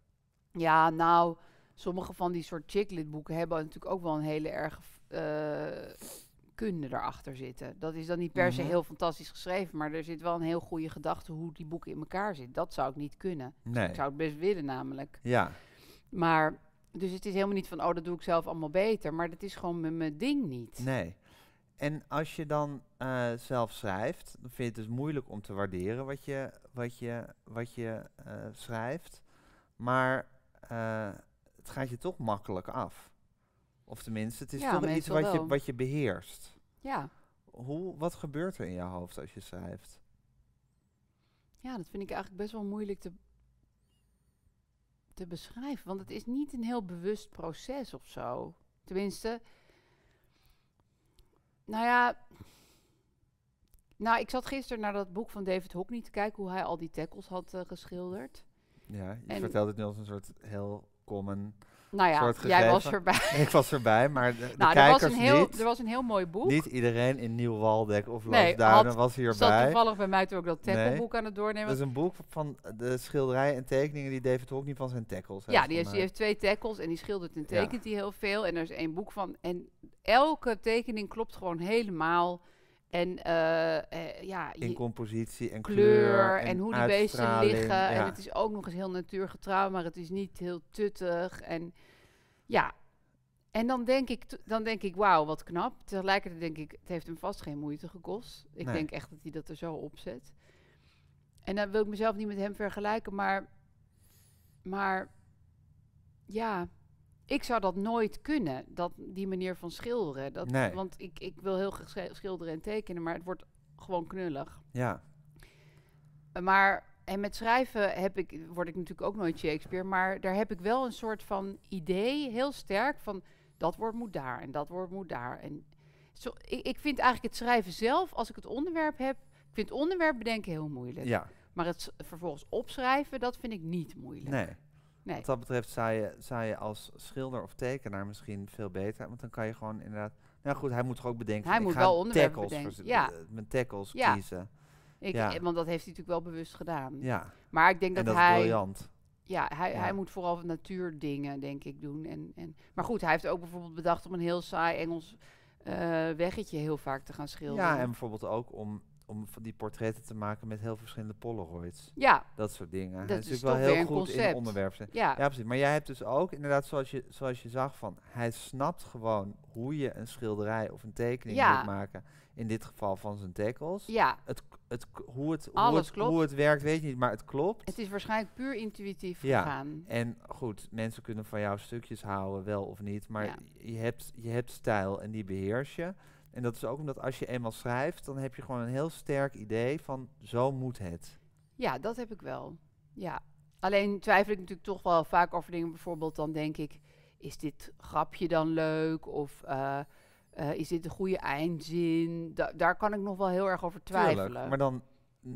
Ja, nou, sommige van die soort chicklit boeken hebben natuurlijk ook wel een hele erg eh, kunde erachter zitten. Dat is dan niet per se Mhm. heel fantastisch geschreven, maar er zit wel een heel goede gedachte hoe die boeken in elkaar zitten. Dat zou ik niet kunnen. Nee. Ik zou het best willen namelijk. Ja, Maar, dus het is helemaal niet van, oh, dat doe ik zelf allemaal beter. Maar dat is gewoon mijn, ding niet. nee. En als je dan eh, zelf schrijft, dan vind je het dus moeilijk om te waarderen wat je, wat je, wat je eh, schrijft. Maar eh, het gaat je toch makkelijk af. Of tenminste, het is Ja, toch iets wat je, wat je beheerst. Ja. Hoe, wat gebeurt er in je hoofd als je schrijft? ja, dat vind ik eigenlijk best wel moeilijk te, te beschrijven. Want het is niet een heel bewust proces of zo. Tenminste, nou ja. Nou, ik zat gisteren naar dat boek van David Hockney te kijken hoe hij al die tackles had eh, geschilderd. Ja, je En- vertelt het nu als een soort heel common... Nou ja, jij was erbij. ik was erbij, maar de, de nou, er was, kijkers een heel, niet. er was een heel mooi boek. Niet iedereen in Nieuw-Waldeck of Nee, Loosduinen was hierbij. toevallig bij mij toen ook dat Nee. tackleboek aan het doornemen. Dat is een boek van de schilderijen en tekeningen die David Hockney van zijn tackles Ja, heeft die heeft, die heeft twee tackles en die schildert en Ja. tekent die heel veel. En er is één boek van. En elke tekening klopt gewoon helemaal. En eh, eh, ja, In compositie en kleur, kleur, en, hoe die beesten liggen. En het is ook nog eens heel natuurgetrouw, maar het is niet heel tuttig. En ja, en dan denk ik, dan denk ik wauw, wat knap. Tegelijkertijd denk ik, het heeft hem vast geen moeite gekost. Ik Nee. denk echt dat hij dat er zo opzet. En dan wil ik mezelf niet met hem vergelijken, maar, maar ja, ik zou dat nooit kunnen, dat, die manier van schilderen. Dat, Nee. Want ik, ik wil heel graag schil- schilderen en tekenen, maar het wordt gewoon knullig. Ja, Maar en met schrijven heb ik, word ik natuurlijk ook nooit Shakespeare, maar daar heb ik wel een soort van idee, heel sterk, van dat woord moet daar en dat woord moet daar. En zo, ik, ik vind eigenlijk het schrijven zelf, als ik het onderwerp heb, ik vind het onderwerp bedenken heel moeilijk. ja, Maar het vervolgens opschrijven, dat vind ik niet moeilijk. nee. Nee. Wat dat betreft zou je, zou je als schilder of tekenaar misschien veel beter, want dan kan je gewoon inderdaad... Nou goed, hij moet toch ook bedenken, Hij moet wel onderwerpen tackles bedenken, ja. eh, mijn tackles Ja. kiezen. Ik, Ja. eh, Want dat heeft hij natuurlijk wel bewust gedaan. Ja, Maar ik denk en dat, dat is hij, briljant. ja, hij, Ja. hij moet vooral natuurdingen, denk ik, doen. En, en, maar goed, hij heeft ook bijvoorbeeld bedacht om een heel saai Engels eh, weggetje heel vaak te gaan schilderen. Ja, en bijvoorbeeld ook om, om van die portretten te maken met heel verschillende polaroids. ja, Dat soort dingen. Dat hij is natuurlijk wel heel goed in concept. onderwerp. ja, Ja, precies. Maar jij hebt dus ook, inderdaad, zoals je, zoals je zag, van hij snapt gewoon hoe je een schilderij of een tekening Ja. moet maken. In dit geval van zijn tackles. ja. Het, het, hoe, het, hoe, het, klopt. hoe het werkt, weet je niet, maar het klopt. Het is waarschijnlijk puur intuïtief Ja. gegaan. En goed, mensen kunnen van jou stukjes houden, wel of niet. Maar Ja. je, hebt, je hebt stijl en die beheers je. En dat is ook omdat als je eenmaal schrijft, dan heb je gewoon een heel sterk idee van zo moet het. Ja, dat heb ik wel. Ja. Alleen twijfel ik natuurlijk toch wel vaak over dingen. Bijvoorbeeld dan denk ik, is dit grapje dan leuk? Of eh, eh, is dit een goede eindzin? Da- daar kan ik nog wel heel erg over twijfelen. Tuurlijk, maar dan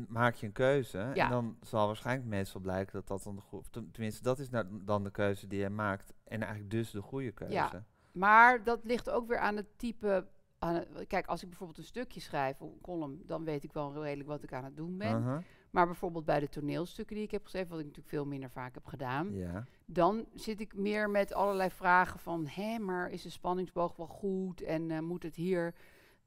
maak je een keuze. Ja. En dan zal waarschijnlijk meestal blijken dat dat dan de goede... Tenminste, dat is nou dan de keuze die je maakt. En eigenlijk dus de goede keuze. Maar dat ligt ook weer aan het type. Aan kijk, als ik bijvoorbeeld een stukje schrijf een column, dan weet ik wel redelijk wat ik aan het doen ben. Uh-huh. Maar bijvoorbeeld bij de toneelstukken die ik heb geschreven, wat ik natuurlijk veel minder vaak heb gedaan, Ja. dan zit ik meer met allerlei vragen van, hé, maar is de spanningsboog wel goed en eh, moet het hier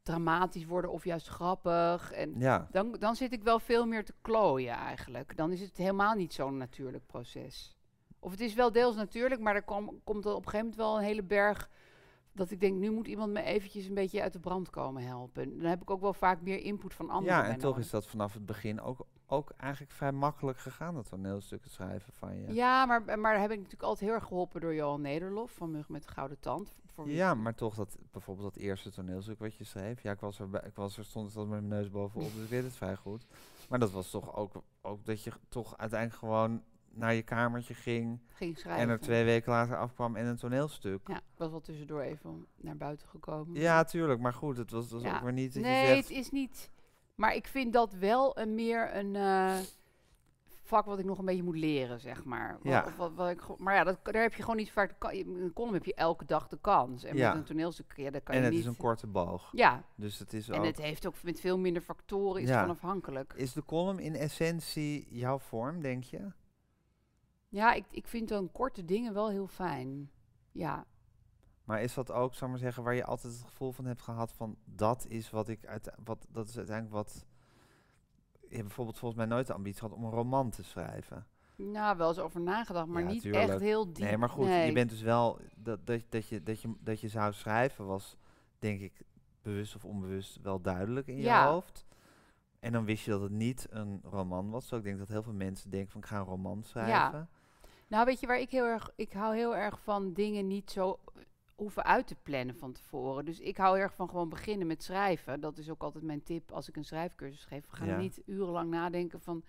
dramatisch worden of juist grappig? En ja, dan, dan zit ik wel veel meer te klooien eigenlijk. Dan is het helemaal niet zo'n natuurlijk proces. Of het is wel deels natuurlijk, maar er kom- komt er op een gegeven moment wel een hele berg dat ik denk, nu moet iemand me eventjes een beetje uit de brand komen helpen. Dan heb ik ook wel vaak meer input van anderen. Ja, en toch nodig. is dat vanaf het begin ook, ook eigenlijk vrij makkelijk gegaan, dat toneelstukken schrijven van je. Ja, maar, maar heb ik natuurlijk altijd heel erg geholpen door Johan Nederlof van Mug met de Gouden Tand. Voor Ja, maar toch dat bijvoorbeeld dat eerste toneelstuk wat je schreef. Ja, ik was er, bij- ik was er stond met mijn neus bovenop, dus ik weet het vrij goed. Maar dat was toch ook, ook dat je toch uiteindelijk gewoon naar je kamertje ging ging schrijven. en er twee weken later afkwam en een toneelstuk. Ja, ik was wel tussendoor even naar buiten gekomen. Ja, tuurlijk, maar goed, het was, was Ja. ook weer niet dat nee, zegt... het is niet. Maar ik vind dat wel een meer een eh, vak wat ik nog een beetje moet leren, zeg maar. Wa- Ja. Wat, wat ik, maar ja, dat, daar heb je gewoon niet vaak. in Een column heb je elke dag de kans. En Ja. met een toneelstuk, ja, daar kan En je het niet. is een korte boog. Ja, Dus het is en ook... het heeft ook met veel minder factoren is Ja. van afhankelijk. Is de column in essentie jouw vorm, denk je? Ja, ik, ik vind dan korte dingen wel heel fijn. Ja, Maar is dat ook, ik maar zeggen, waar je altijd het gevoel van hebt gehad van dat is wat ik uit, wat dat is uiteindelijk wat je hebt bijvoorbeeld volgens mij nooit de ambitie gehad om een roman te schrijven. nou, wel eens over nagedacht, maar Ja, niet tuurlijk. echt heel diep. nee, maar goed, nee. je bent dus wel dat, dat, dat, je, dat, je, dat je zou schrijven was denk ik bewust of onbewust wel duidelijk in je Ja. hoofd. En dan wist je dat het niet een roman was. Zo ik denk dat heel veel mensen denken van ik ga een roman schrijven. Nou, weet je waar ik heel erg... Ik hou heel erg van dingen niet zo hoeven uit te plannen van tevoren. Dus ik hou erg van gewoon beginnen met schrijven. Dat is ook altijd mijn tip als ik een schrijfcursus geef. Ga Ja. niet urenlang nadenken van...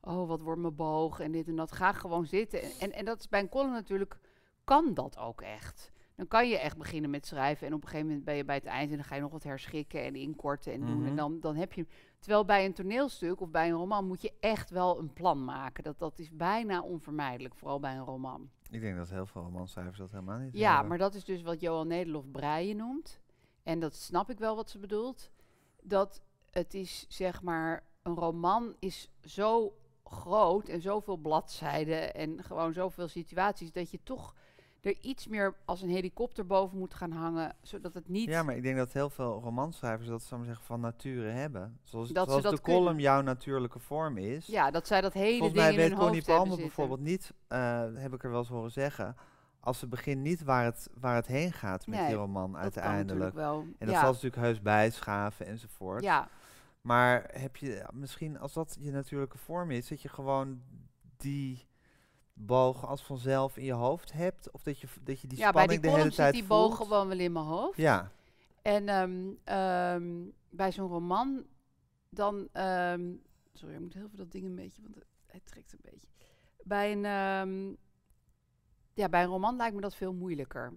Oh, wat wordt mijn boog en dit en dat. Ga gewoon zitten. En, en, en dat is bij een column natuurlijk... Kan dat ook echt. Dan kan je echt beginnen met schrijven. En op een gegeven moment ben je bij het eind... en dan ga je nog wat herschikken en inkorten en doen. Mhm. En dan, dan heb je... Terwijl bij een toneelstuk of bij een roman moet je echt wel een plan maken. Dat, dat is bijna onvermijdelijk, vooral bij een roman. Ik denk dat heel veel romanschrijvers dat helemaal niet Ja, hebben. maar dat is dus wat Johan Nederlof breien noemt. En dat snap ik wel wat ze bedoelt. Dat het is, zeg maar, een roman is zo groot en zoveel bladzijden en gewoon zoveel situaties dat je toch er iets meer als een helikopter boven moet gaan hangen, zodat het niet... Ja, maar ik denk dat heel veel romanschrijvers dat maar zeggen, van nature hebben. Zoals, Dat zoals dat de column kunnen. jouw natuurlijke vorm is. Ja, dat zij dat hele Volgens ding mij in weet hun Connie Palmer bijvoorbeeld niet, eh, heb ik er wel eens horen zeggen, als ze begint niet waar het, waar het heen gaat met Nee, die roman Dat kan uiteindelijk. natuurlijk wel. En dat ja. zal ze natuurlijk heus bijschaven enzovoort. ja, Maar heb je misschien, als dat je natuurlijke vorm is, dat je gewoon die boog als vanzelf in je hoofd hebt? Of dat je, dat je die ja bij die spanning de hele column zit tijd die voelt? boog gewoon wel in mijn hoofd. Ja, En ehm, ehm, bij zo'n roman, dan. ehm, sorry, ik moet heel veel dat ding een beetje, want het, het trekt een beetje. Bij een, ja, bij een roman lijkt me dat veel moeilijker.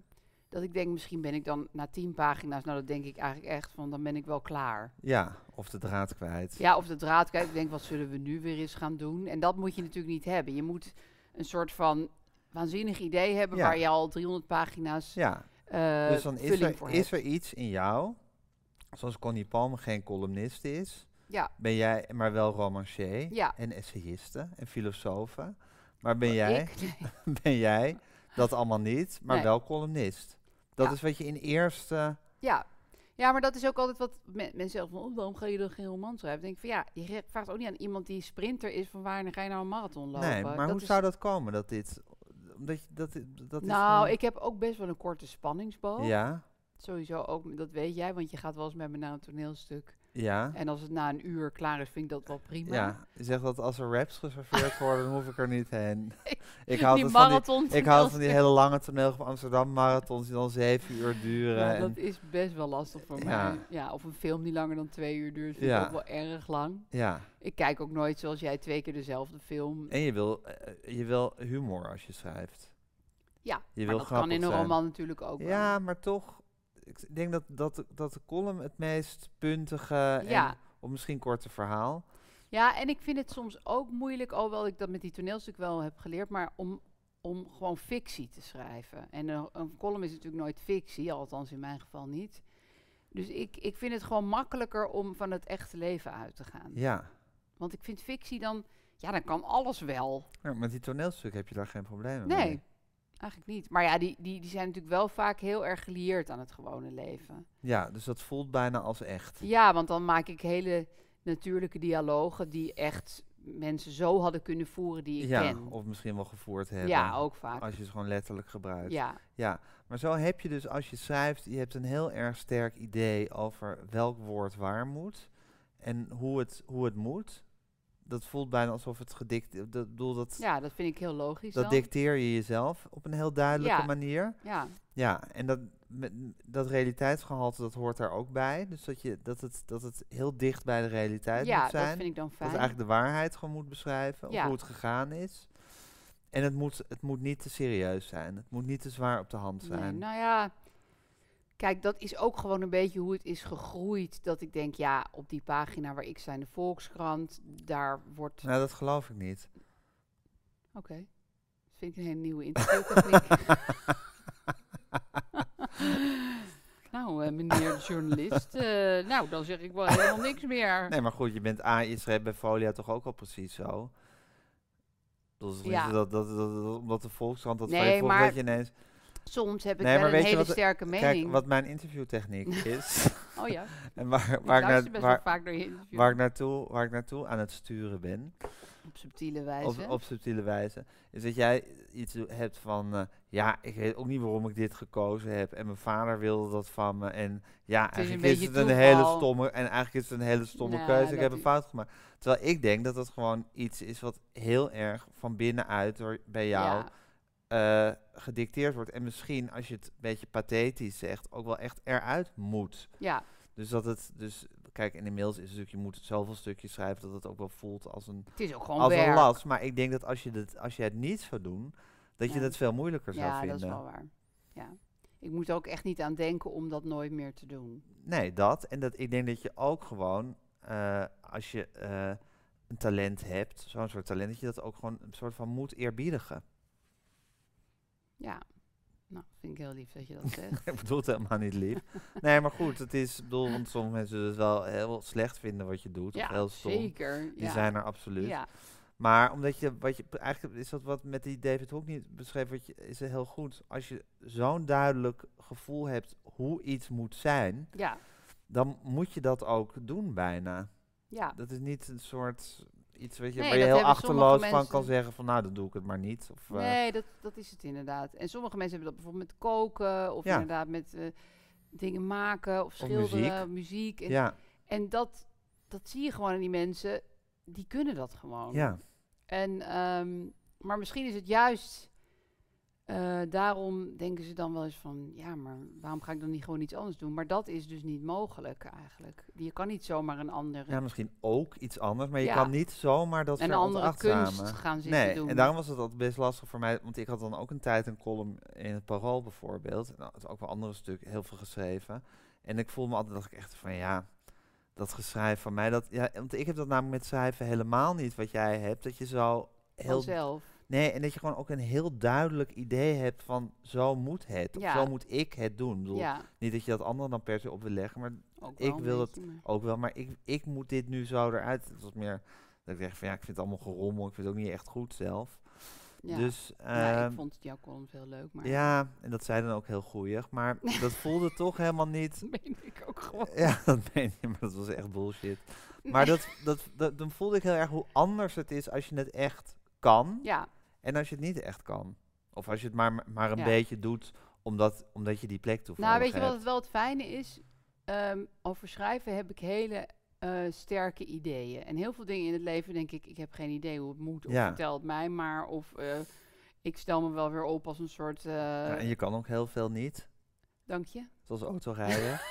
Dat ik denk, misschien ben ik dan na tien pagina's, nou dat denk ik eigenlijk echt van, dan ben ik wel klaar. ja, of de draad kwijt. Ja, of de draad kijk, ik denk, wat zullen we nu weer eens gaan doen? En dat moet je natuurlijk niet hebben. Je moet een soort van waanzinnig idee hebben Ja. waar je al 300 pagina's Ja, eh dus dan is er, voor is er iets in jou, zoals Connie Palmer geen columnist is, Ja, ben jij maar wel romancier Ja. en essayiste en filosofe. Maar ben jij, ik? Nee. ben jij dat allemaal niet, maar Nee. wel columnist. Dat Ja. is wat je in eerste... Ja. Ja, maar dat is ook altijd wat me- mensen zeggen van, oh, waarom ga je dan geen roman schrijven? Denk ik van, ja, je vraagt ook niet aan iemand die sprinter is van wanneer ga je nou een marathon lopen? Nee, maar Dat hoe zou dat komen dat dit... Omdat je, dat, dat is Nou, gewoon- ik heb ook best wel een korte spanningsboog. Ja, Sowieso ook, dat weet jij, want je gaat wel eens met me naar een toneelstuk. Ja, En als het na een uur klaar is, vind ik dat wel prima. ja. Je zegt dat als er raps geserveerd worden, dan hoef ik er niet heen. Ik hou die van die, marathon ik hou van die hele lange toneel van Amsterdam marathons die dan zeven uur duren. Ja, dat is best wel lastig voor Ja. mij. Ja, of een film die langer dan twee uur duurt, vind Ja. ik ook wel erg lang. ja, Ik kijk ook nooit zoals jij twee keer dezelfde film. en je wil, eh, je wil humor als je schrijft. Ja, je wil dat kan in een zijn. roman natuurlijk ook wel. Ja, maar toch, ik denk dat, dat, de- dat de column het meest puntige Ja. en of misschien korte verhaal. Ja, en ik vind het soms ook moeilijk, alhoewel ik dat met die toneelstuk wel heb geleerd, maar om, om gewoon fictie te schrijven. En een, een column is natuurlijk nooit fictie, althans in mijn geval niet. Dus ik, ik vind het gewoon makkelijker om van het echte leven uit te gaan. Ja. Want ik vind fictie dan, ja, dan kan alles wel. ja, met die toneelstuk heb je daar geen problemen mee. Nee, eigenlijk niet. Maar ja, die, die, die zijn natuurlijk wel vaak heel erg gelieerd aan het gewone leven. Ja, dus dat voelt bijna als echt. Ja, want dan maak ik hele natuurlijke dialogen die echt mensen zo hadden kunnen voeren die ik ja, ken. of misschien wel gevoerd hebben. ja, ook vaak. Als je het gewoon letterlijk gebruikt. Ja, Ja, maar zo heb je dus als je schrijft, je hebt een heel erg sterk idee over welk woord waar moet en hoe het, hoe het moet. Dat voelt bijna alsof het gedict, dat bedoel dat, ja, dat vind ik heel logisch dat dan. dicteer je jezelf op een heel duidelijke Ja. manier. Ja, Ja, en dat, met, dat realiteitsgehalte, dat hoort daar ook bij. Dus dat, je, dat, het, dat het heel dicht bij de realiteit ja moet zijn. dat vind ik dan Dat fijn. het eigenlijk de waarheid gewoon moet beschrijven, of Ja. hoe het gegaan is. En het moet, het moet niet te serieus zijn. Het moet niet te zwaar op de hand Nee, zijn. nou ja, kijk, dat is ook gewoon een beetje hoe het is gegroeid. Dat ik denk, ja, op die pagina waar ik in de Volkskrant, daar wordt... Nou, dat geloof ik niet. Oké, dat vind ik een hele nieuwe interviewtechniek. nou, eh, meneer de journalist, eh, nou, dan zeg ik wel helemaal niks meer. Nee, maar goed, je bent A, je bij Folia toch ook al precies zo. Dus Ja. dat, dat, dat, dat- omdat de Volkskrant dat Nee, maar dat je ineens... Soms heb ik Nee, wel een hele wat- sterke Kijk, mening. wat mijn interviewtechniek is, Oh ja, en waar, ik waar, ik, naar, waar, vaak naar waar, ik naartoe, waar ik naartoe aan het sturen ben, Op subtiele wijze. op, op subtiele wijze, is dat jij iets hebt van, eh, ja, ik weet ook niet waarom ik dit gekozen heb. En mijn vader wilde dat van me. En ja, eigenlijk is, het een hele stomme, en eigenlijk is het een hele stomme Nou, keuze, ik dat heb een fout gemaakt. Terwijl ik denk dat het gewoon iets is wat heel erg van binnenuit door, bij jou Ja, eh, gedicteerd wordt. En misschien, als je het een beetje pathetisch zegt, ook wel echt eruit moet. ja, Dus dat het, dus kijk, in de mails is het natuurlijk, je moet zoveel stukjes schrijven dat het ook wel voelt als een, het is ook gewoon als werk. een last. Maar ik denk dat als je, het, als je het niet zou doen, dat je Ja. dat veel moeilijker zou Ja, vinden. dat is wel waar. Ja. Ik moet er ook echt niet aan denken om dat nooit meer te doen. Nee, dat. En dat, ik denk dat je ook gewoon, eh, als je eh, een talent hebt, zo'n soort talent, dat je dat ook gewoon een soort van moet eerbiedigen. Ja, nou, vind ik heel lief dat je dat zegt. ik bedoel het helemaal niet lief. Nee, maar goed, het is, bedoel, want sommige mensen het wel heel slecht vinden wat je doet, of ja, heel stom. zeker. Die ja. zijn er absoluut. Ja, Maar omdat je, wat je, eigenlijk is dat wat met die David Hook niet beschreef, wat je, is heel goed. Als je zo'n duidelijk gevoel hebt hoe iets moet zijn, ja, dan moet je dat ook doen bijna. ja. Dat is niet een soort iets wat je, Nee, waar je dat heel achterloos van kan zeggen van nou, dan doe ik het maar niet. Of, eh, Nee, dat, dat is het inderdaad. En sommige mensen hebben dat bijvoorbeeld met koken of Ja. inderdaad met eh, dingen maken of schilderen, muziek. En, ja, en dat, dat zie je gewoon aan die mensen, die kunnen dat gewoon. ja, En, ehm, maar misschien is het juist, eh, daarom denken ze dan wel eens van, ja, maar waarom ga ik dan niet gewoon iets anders doen? Maar dat is dus niet mogelijk eigenlijk. Je kan niet zomaar een andere, ja, misschien ook iets anders, maar je Ja. kan niet zomaar dat een andere kunst gaan zitten Nee, doen. en daarom was het altijd best lastig voor mij, want ik had dan ook een tijd een column in het Parool bijvoorbeeld. En dat is ook wel andere stukken, heel veel geschreven. En ik voelde me altijd, dacht ik echt van ja, dat geschrijf van mij, dat, ja, want ik heb dat namelijk met schrijven helemaal niet wat jij hebt, dat je zo heel, Vanzelf. Nee, en dat je gewoon ook een heel duidelijk idee hebt van zo moet het, of Ja. zo moet ik het doen. Ik bedoel, Ja, niet dat je dat anderen dan per se op wil leggen, maar ik wil maar- ook wel, maar ik, ik moet dit nu zo eruit. Het was meer dat ik dacht van ja, ik vind het allemaal gerommel, ik vind het ook niet echt goed zelf. Ja. Dus ja, ehm, ik vond jouw columns heel leuk, maar ja, en dat zei dan ook heel goeig, maar dat voelde toch helemaal niet. dat meen ik ook gewoon. Ja, dat meen je, maar dat was echt bullshit. Maar dat, dat, dat, dan voelde ik heel erg hoe anders het is als je het echt kan Ja, en als je het niet echt kan. Of als je het maar, maar een Ja. beetje doet omdat, omdat je die plek toevallig nou weet je wat het wel het fijne is? Ehm, over schrijven heb ik hele eh, sterke ideeën. En heel veel dingen in het leven denk ik, ik heb geen idee hoe het moet. Of Ja. vertel het mij maar. Of eh, ik stel me wel weer op als een soort... eh, Ja, en je kan ook heel veel niet, Dank je. zoals autorijden.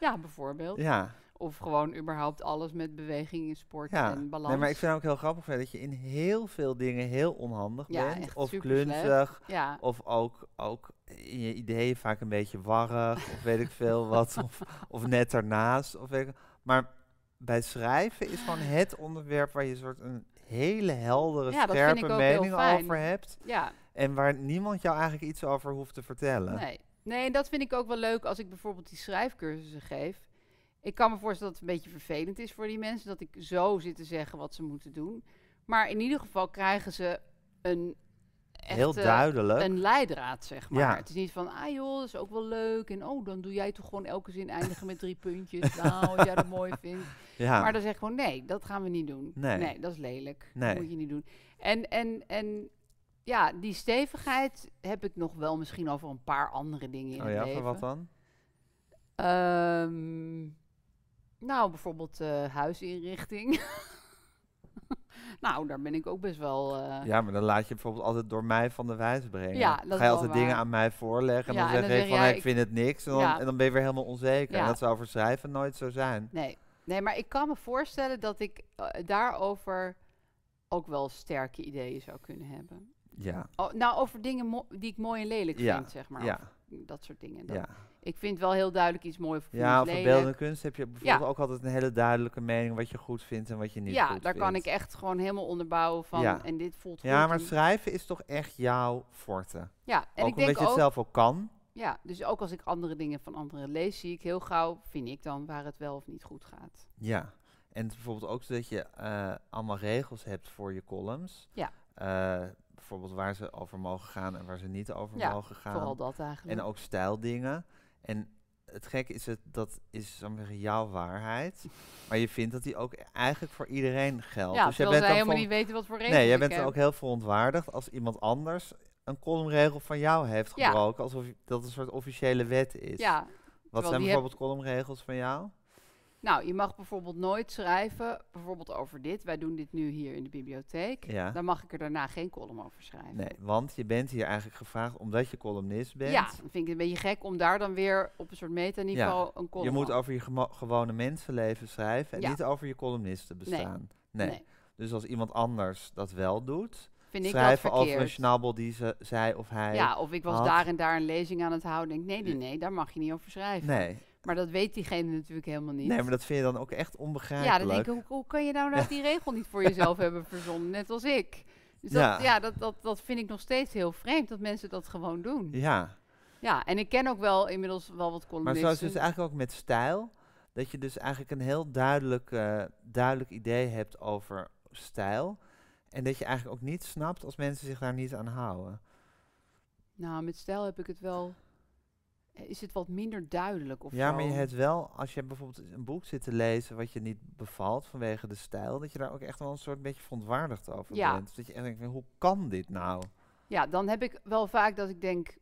Ja, bijvoorbeeld. ja. Of gewoon überhaupt alles met beweging, sport Ja, en balans. nee, maar ik vind het ook heel grappig dat je in heel veel dingen heel onhandig Ja, bent. Of klunzig, Ja, of ook, ook in je ideeën vaak een beetje warrig, of weet ik veel wat, of, of net ernaast. Of weet ik, maar bij schrijven is gewoon het onderwerp waar je een soort een hele heldere, scherpe mening over hebt. ja. En waar niemand jou eigenlijk iets over hoeft te vertellen. Nee. nee, en dat vind ik ook wel leuk als ik bijvoorbeeld die schrijfcursussen geef. Ik kan me voorstellen dat het een beetje vervelend is voor die mensen dat ik zo zit te zeggen wat ze moeten doen. Maar in ieder geval krijgen ze een heel duidelijk. een leidraad, zeg maar. Ja. Het is niet van, ah joh, dat is ook wel leuk. En oh, dan doe jij toch gewoon elke zin eindigen met drie puntjes. Nou, als jij dat mooi vindt. ja. Maar dan zeg ik gewoon, nee, dat gaan we niet doen. Nee. dat is lelijk. Nee. Dat moet je niet doen. En, en, en ja, die stevigheid heb ik nog wel misschien over een paar andere dingen in oh het ja, leven. voor wat dan? Ehm, nou, bijvoorbeeld eh, huisinrichting. nou, daar ben ik ook best wel... eh, Ja, maar dan laat je bijvoorbeeld altijd door mij van de wijs brengen. Ja, dat Ga je altijd dingen aan mij voorleggen en Ja, dan en zeg dan zeg van jij, ik vind het niks en dan, Ja. en dan ben je weer helemaal onzeker. En dat zou voor schrijven nooit zo zijn. Nee. nee, maar ik kan me voorstellen dat ik eh, daarover ook wel sterke ideeën zou kunnen hebben. Ja, Oh, nou, over dingen die ik mooi en lelijk vind, zeg maar. ja, dat soort dingen. Dat- ja. Ik vind wel heel duidelijk iets mooi of Ja, lelijk. beeldende kunst heb je bijvoorbeeld ook altijd een hele duidelijke mening wat je goed vindt en wat je niet ja, goed daar kan ik vindt. echt gewoon helemaal onderbouwen van. Ja. En dit voelt Ja, goed maar en- schrijven is toch echt jouw forte. ja, en ook ik omdat denk je het zelf ook kan. ja, dus ook als ik andere dingen van anderen lees, zie ik heel gauw, vind ik dan, waar het wel of niet goed gaat. Ja. En bijvoorbeeld ook zodat je eh, allemaal regels hebt voor je columns. Ja. Eh, bijvoorbeeld waar ze over mogen gaan en waar ze niet over Ja, mogen gaan. Vooral dat eigenlijk. En ook stijldingen. En het gekke is, het, dat is zeggen, jouw waarheid. maar je vindt dat die ook eigenlijk voor iedereen geldt. ja, dus jij bent helemaal niet weten wat voor regels Nee, jij bent er ook heel verontwaardigd als iemand anders een columnregel van jou heeft Ja. gebroken. Alsof dat een soort officiële wet is. Ja, Wat zijn bijvoorbeeld columnregels van jou? Nou, je mag bijvoorbeeld nooit schrijven, bijvoorbeeld over dit. Wij doen dit nu hier in de bibliotheek. Ja. Dan mag ik er daarna geen column over schrijven. Nee, want je bent hier eigenlijk gevraagd omdat je columnist bent. Ja, dan vind ik het een beetje gek om daar dan weer op een soort metaniveau een column je moet over- je gewone mensenleven schrijven en Ja. niet over je columnisten bestaan. Nee. Nee, Dus als iemand anders dat wel doet, vind ik dat schrijven over een schnabbel die ze, zij of hij... Ja, of ik was had. daar en daar een lezing aan het houden. Denk, nee, nee, nee, daar mag je niet over schrijven. Nee. Maar dat weet diegene natuurlijk helemaal niet. nee, maar dat vind je dan ook echt ja, onbegrijpelijk. dan denk ik, hoe, hoe kan je nou, nou die regel niet voor jezelf hebben verzonnen, net als ik? Dus dat, Ja. ja, dat, dat, dat vind ik nog steeds heel vreemd, dat mensen dat gewoon doen. Ja, Ja, en ik ken ook wel inmiddels wel wat maar columnisten. zo is het dus eigenlijk ook met stijl. Dat je dus eigenlijk een heel duidelijk, eh, duidelijk idee hebt over stijl. En dat je eigenlijk ook niet snapt als mensen zich daar niet aan houden. Nou, met stijl heb ik het wel... Is het wat minder duidelijk of ja, maar je hebt wel, als je bijvoorbeeld een boek zit te lezen wat je niet bevalt vanwege de stijl, dat je daar ook echt wel een soort beetje verontwaardigd over Ja. bent. Dat je echt denkt, hoe kan dit nou? Ja, dan heb ik wel vaak dat ik denk,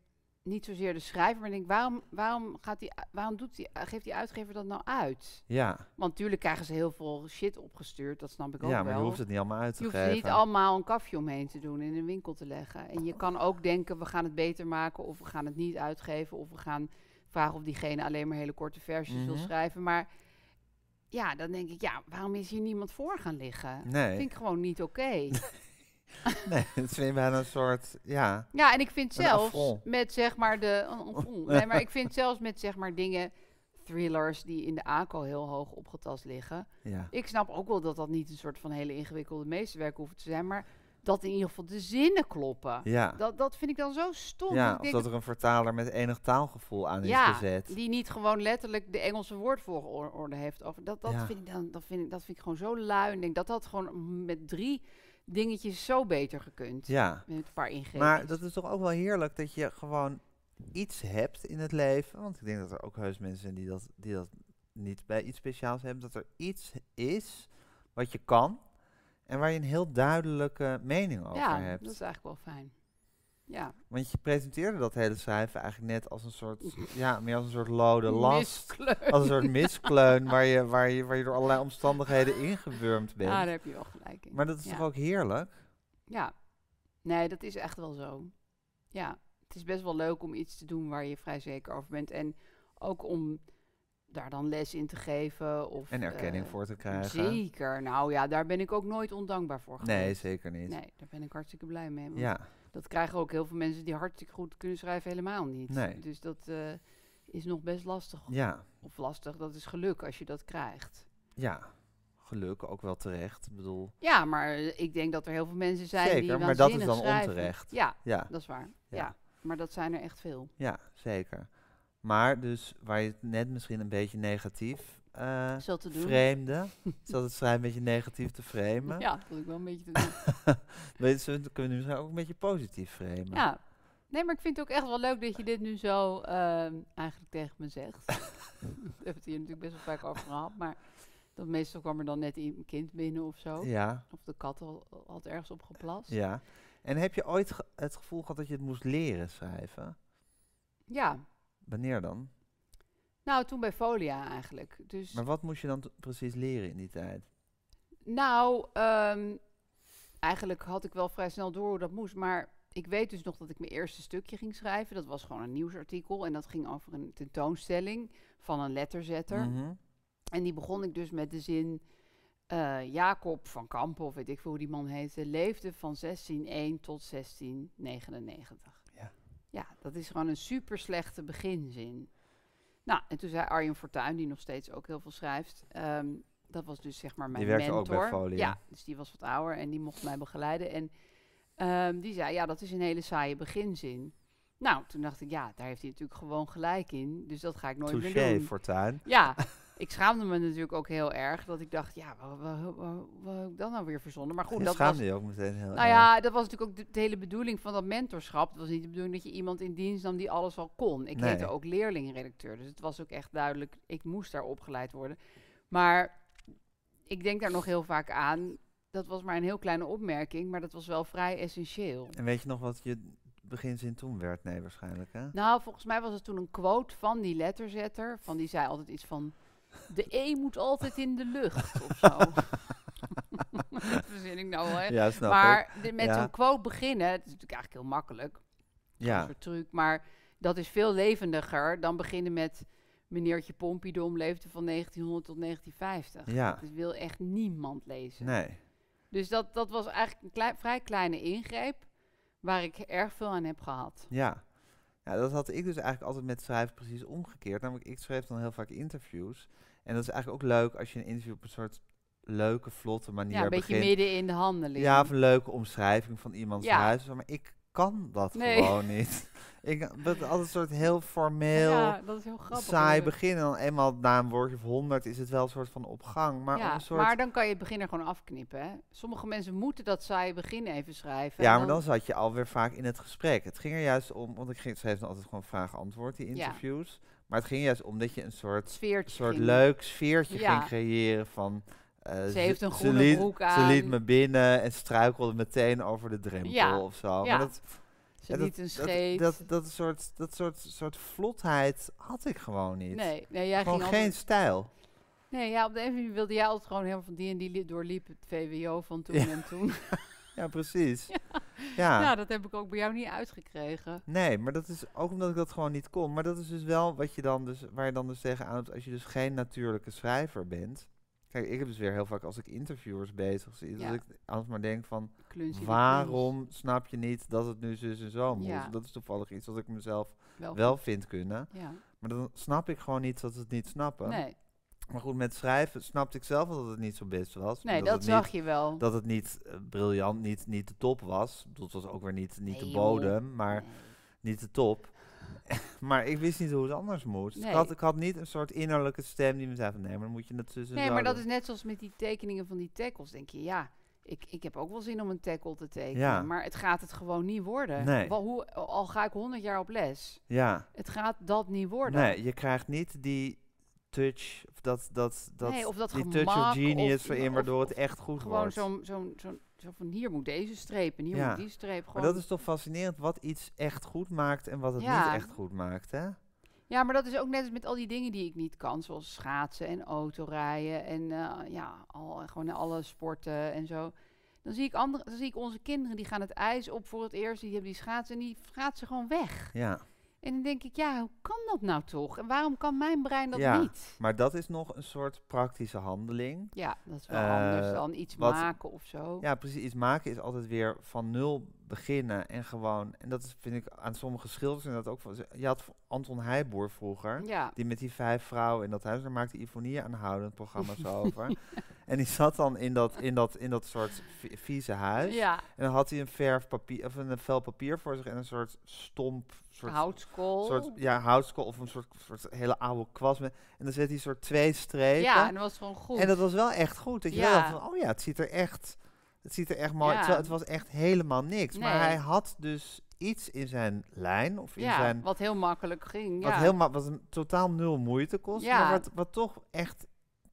niet zozeer de schrijver, maar ik denk, waarom, waarom, gaat die, waarom doet die, geeft die uitgever dat nou uit? Ja, Want natuurlijk krijgen ze heel veel shit opgestuurd, dat snap ik ook ja wel. maar je hoeft het niet allemaal uit te Je hoeft geven. niet allemaal een kafje omheen te doen in een winkel te leggen. En je kan ook denken, we gaan het beter maken of we gaan het niet uitgeven. Of we gaan vragen of diegene alleen maar hele korte versies wil Mhm. schrijven. Maar ja, dan denk ik, ja, waarom is hier niemand voor gaan liggen? Dat Nee, vind ik gewoon niet oké. nee, het vind je bijna een soort, ja, Ja, en ik vind zelfs met zeg maar de. Nee, maar ik vind zelfs met zeg maar dingen, thrillers die in de ACO heel hoog opgetast liggen. ja. Ik snap ook wel dat dat niet een soort van hele ingewikkelde meesterwerk hoeft te zijn, maar dat in ieder geval de zinnen kloppen. Ja, Dat, dat vind ik dan zo stom. ja Ik of denk dat er een vertaler met enig taalgevoel aan is Ja, gezet. die niet gewoon letterlijk de Engelse woordvolgorde heeft over. Dat, dat, Ja. vind ik dan, dat, vind ik, dat vind ik gewoon zo lui. En ik denk dat dat gewoon met drie dingetjes zo beter gekund. Ja, Met een paar ingrepen. maar dat is toch ook wel heerlijk dat je gewoon iets hebt in het leven. Want ik denk dat er ook heus mensen zijn die dat, die dat niet bij iets speciaals hebben. Dat er iets is wat je kan en waar je een heel duidelijke mening over ja, hebt. dat is eigenlijk wel fijn. Ja, Want je presenteerde dat hele schrijven eigenlijk net als een soort, ja, meer als een soort lode last. Miskleun. Als een soort miskleun waar je, waar, je, waar je door allerlei omstandigheden ingewurmd bent. Ja, daar heb je wel gelijk in. maar dat is ja. toch ook heerlijk? Ja, nee, dat is echt wel zo. Ja, het is best wel leuk om iets te doen waar je vrij zeker over bent. En ook om daar dan les in te geven. Of, En erkenning eh, voor te krijgen. Zeker. Nou ja, daar ben ik ook nooit ondankbaar voor Nee, geweest. zeker niet. Nee, daar ben ik hartstikke blij mee. Ja, Dat krijgen ook heel veel mensen die hartstikke goed kunnen schrijven helemaal niet. Nee. Dus dat eh, is nog best lastig. ja, Of lastig, dat is geluk als je dat krijgt. ja. Geluk ook wel terecht. Ik bedoel, Ja, maar eh, ik denk dat er heel veel mensen zijn die Zeker, maar dat is dan schrijven. onterecht. Ja, ja, dat is waar. Ja. Ja. maar dat zijn er echt veel. ja, zeker. Maar dus waar je het net misschien een beetje negatief Zo te doen. Zat het schrijven een beetje negatief te framen. Ja, dat ik wel een beetje te doen. Weet je, dan kunnen we nu misschien ook een beetje positief framen. Ja. Nee, maar ik vind het ook echt wel leuk dat je dit nu zo ehm, eigenlijk tegen me zegt. We hebben het hier natuurlijk best wel vaak over gehad, maar dat meestal kwam er dan net een kind binnen of zo. Ja, Of de kat al, had ergens op geplast. ja. En heb je ooit ge- het gevoel gehad dat je het moest leren schrijven? Ja. Wanneer dan? Nou, toen bij Folia eigenlijk. Dus, Maar wat moest je dan precies leren in die tijd? nou, ehm, eigenlijk had ik wel vrij snel door hoe dat moest, maar ik weet dus nog dat ik mijn eerste stukje ging schrijven. Dat was gewoon een nieuwsartikel en dat ging over een tentoonstelling van een letterzetter. Mhm. En die begon ik dus met de zin... eh, Jacob van Kampen, of weet ik veel hoe die man heette... leefde van 1601 tot 1699. Ja. Ja, dat is gewoon een super slechte beginzin. Nou, en toen zei Arjen Fortuyn, die nog steeds ook heel veel schrijft... ehm, dat was dus zeg maar mijn Die werkte mentor. ook bij Folia. Ja, dus die was wat ouder en die mocht mij begeleiden. En ehm, die zei, ja, dat is een hele saaie beginzin. Nou, toen dacht ik, ja, daar heeft hij natuurlijk gewoon gelijk in. Dus dat ga ik nooit meer doen. Fortuin. Ja, ik schaamde me natuurlijk ook heel erg. Dat ik dacht, ja, wat, heb ik dan nou weer verzonnen? Maar goed, Je dat schaamde was... je ook meteen heel Nou erg. ja, dat was natuurlijk ook de, de hele bedoeling van dat mentorschap. Het was niet de bedoeling dat je iemand in dienst nam die alles al kon. Ik Nee. heette ook leerlingredacteur. Dus het was ook echt duidelijk, ik moest daar opgeleid worden. Maar ik denk daar nog heel vaak aan. Dat was maar een heel kleine opmerking, maar dat was wel vrij essentieel. En weet je nog wat je beginzin toen werd? Nee, waarschijnlijk hè? Nou, volgens mij was het toen een quote van die letterzetter. Van die zei altijd iets van... De E moet altijd in de lucht, of zo. dat verzin ik nou, hè. Ja, snap maar de- met Ja. zo'n quote beginnen, het is natuurlijk eigenlijk heel makkelijk. Een Ja, soort truc, maar dat is veel levendiger dan beginnen met... Meneertje Pompidom leefde van 1900 tot 1950. Ja. Dat wil echt niemand lezen. nee. Dus dat, dat was eigenlijk een klei- vrij kleine ingreep... waar ik erg veel aan heb gehad. Ja. Ja, dat had ik dus eigenlijk altijd met schrijven precies omgekeerd. Namelijk, ik schreef dan heel vaak interviews. En dat is eigenlijk ook leuk als je een interview op een soort leuke, vlotte manier Ja, een beetje begint. midden in de handeling. Ja, of een leuke omschrijving van iemands Ja. huis. Maar ik kan dat Nee. gewoon niet. Ik dat altijd een soort heel formeel, Ja, dat is heel grappig. saai omdat- begin. En dan eenmaal na een woordje of honderd is het wel een soort van opgang. Maar ja, een soort... maar dan kan je het begin er gewoon afknippen. Hè? Sommige mensen moeten dat saaie begin even schrijven. Ja, maar dan zat je alweer vaak in het gesprek. Het ging er juist om, want ik ging, schreef dan altijd gewoon vraag-antwoord, die Ja. interviews. Maar het ging juist om dat je een soort, sfeertje soort ging. leuk sfeertje ging creëren van... eh, Ze heeft een ze groene liet, broek Ze aan. liet me binnen en struikelde meteen over de drempel Ja, of zo. ja. Maar dat, Ze ja, dat, dat, dat, dat, soort, dat soort, soort vlotheid had ik gewoon niet. nee, nee, jij gewoon ging geen altijd- stijl. Nee, ja, op de een wilde jij altijd gewoon helemaal van die en die li- doorliep het VWO van toen Ja. en toen. Ja, precies. Ja. Ja, dat heb ik ook bij jou niet uitgekregen. Nee, maar dat is ook omdat ik dat gewoon niet kon. Maar dat is dus wel wat je dan dus, waar je dan dus tegenaan loopt als je dus geen natuurlijke schrijver bent. Kijk, ik heb dus weer heel vaak als ik interviewers bezig zie, Ja. dat ik altijd maar denk van, waarom snap je niet dat het nu zus en zo moet? Ja. Dat is toevallig iets wat ik mezelf. Wel, wel vind kunnen. Ja, Maar dan snap ik gewoon niet dat ze het niet snappen. nee, Maar goed, met schrijven snapte ik zelf dat het niet zo best was. nee dat dat zag niet, je wel. Dat het niet eh, briljant, niet, niet de top was. Dat was ook weer niet, niet Nee, de joh. bodem, maar Nee. niet de top. maar ik wist niet hoe het anders moest. Ik, had, ik had niet een soort innerlijke stem die me zei van nee, maar dan moet je het tussen Nee, maar dat is net zoals met die tekeningen van die tackles. Denk je, ja, ik, ik heb ook wel zin om een tackle te tekenen. Ja. Maar het gaat het gewoon niet worden. Nee. Wel, hoe, al ga ik 100 jaar op les. Ja, Het gaat dat niet worden. nee, je krijgt niet die touch, of dat, dat, dat, Nee, of dat die touch of genius of- erin, of- waardoor het echt goed Gewoon wordt. zo'n, zo'n, zo'n, zo van hier moet deze streep en hier Ja. moet die streep. Gewoon. Maar dat is toch fascinerend wat iets echt goed maakt en wat het Ja. niet echt goed maakt, hè? Ja, maar dat is ook net als met al die dingen die ik niet kan. Zoals schaatsen en autorijden en eh, ja, al, gewoon alle sporten en zo. Dan zie, ik andere, dan zie ik onze kinderen, die gaan het ijs op voor het eerst. Die hebben die schaatsen en die schaatsen gewoon weg. Ja. En dan denk ik, ja, hoe kan dat nou toch? En waarom kan mijn brein dat Ja. niet? Maar dat is nog een soort praktische handeling. Ja, dat is wel Eh, anders dan iets wat- maken of zo. Ja, precies. Iets maken is altijd weer van nul beginnen en gewoon... En dat is, vind ik aan sommige schilders inderdaad ook... Van, je had Anton Heijboer vroeger... Ja, Die met die vijf vrouwen in dat huis, daar maakte Ivonie aanhoudend programma's over. En die zat dan in dat, in dat, in dat soort vi- vieze huis. Ja, En dan had hij een verfpapier, of een vel papier voor zich en een soort stomp, soort, houtskool. soort ja, houtskool of een soort, soort hele oude kwast. Met, en dan zet hij soort twee strepen. ja, en dat was gewoon goed. En dat was wel echt goed. Dat je Ja. dacht van, oh ja, het ziet er echt, het ziet er echt mooi. Ja. Terwijl het was echt helemaal niks. Maar hij had dus iets in zijn lijn of in ja, zijn wat heel makkelijk ging. wat ja. helemaal wat een totaal nul moeite kost, Ja. maar wat, wat toch echt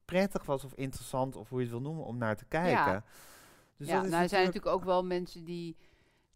prettig was of interessant of hoe je het wil noemen om naar te kijken. Dus ja, dat is nou, er zijn natuurlijk ook wel mensen die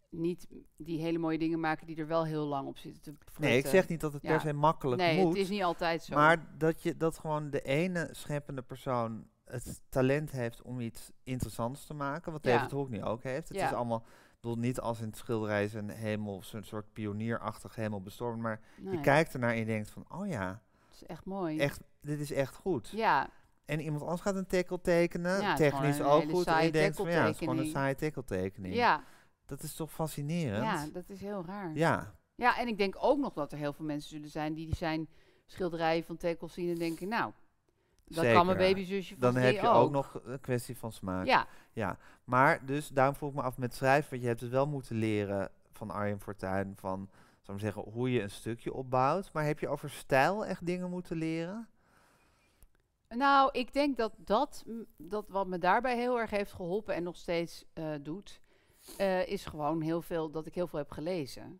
niet die hele mooie dingen maken die er wel heel lang op zitten te Nee, ik zeg niet dat het Ja. per se makkelijk Nee, moet. het is niet altijd zo. Maar dat, je, dat gewoon de ene scheppende persoon het talent heeft om iets interessants te maken. Wat Ja. David Hockney ook heeft. Het Ja. is allemaal, bedoel, niet als in het schilderij een hemel, zo'n soort pionierachtig hemel bestormd. Maar nee, je kijkt ernaar en je denkt van, oh ja, het is echt mooi. echt, dit is echt goed. Ja, En iemand anders gaat een tackle tekenen, Ja, technisch ook goed. En je denkt van, ja, het is gewoon een saaie tackle-tekening. ja, Dat is toch fascinerend? ja, dat is heel raar. Ja, Ja, en ik denk ook nog dat er heel veel mensen zullen zijn die zijn schilderijen van Tekels zien en denken, nou, dat kan mijn babyzusje van dan heb je ook nog een kwestie van smaak. Ja, Maar dus daarom vroeg ik me af met schrijven, want je hebt het wel moeten leren van Arjen Fortuyn, van zou ik zeggen, hoe je een stukje opbouwt. Maar heb je over stijl echt dingen moeten leren? nou, ik denk dat dat, dat wat me daarbij heel erg heeft geholpen en nog steeds eh, doet, eh, is gewoon heel veel, dat ik heel veel heb gelezen.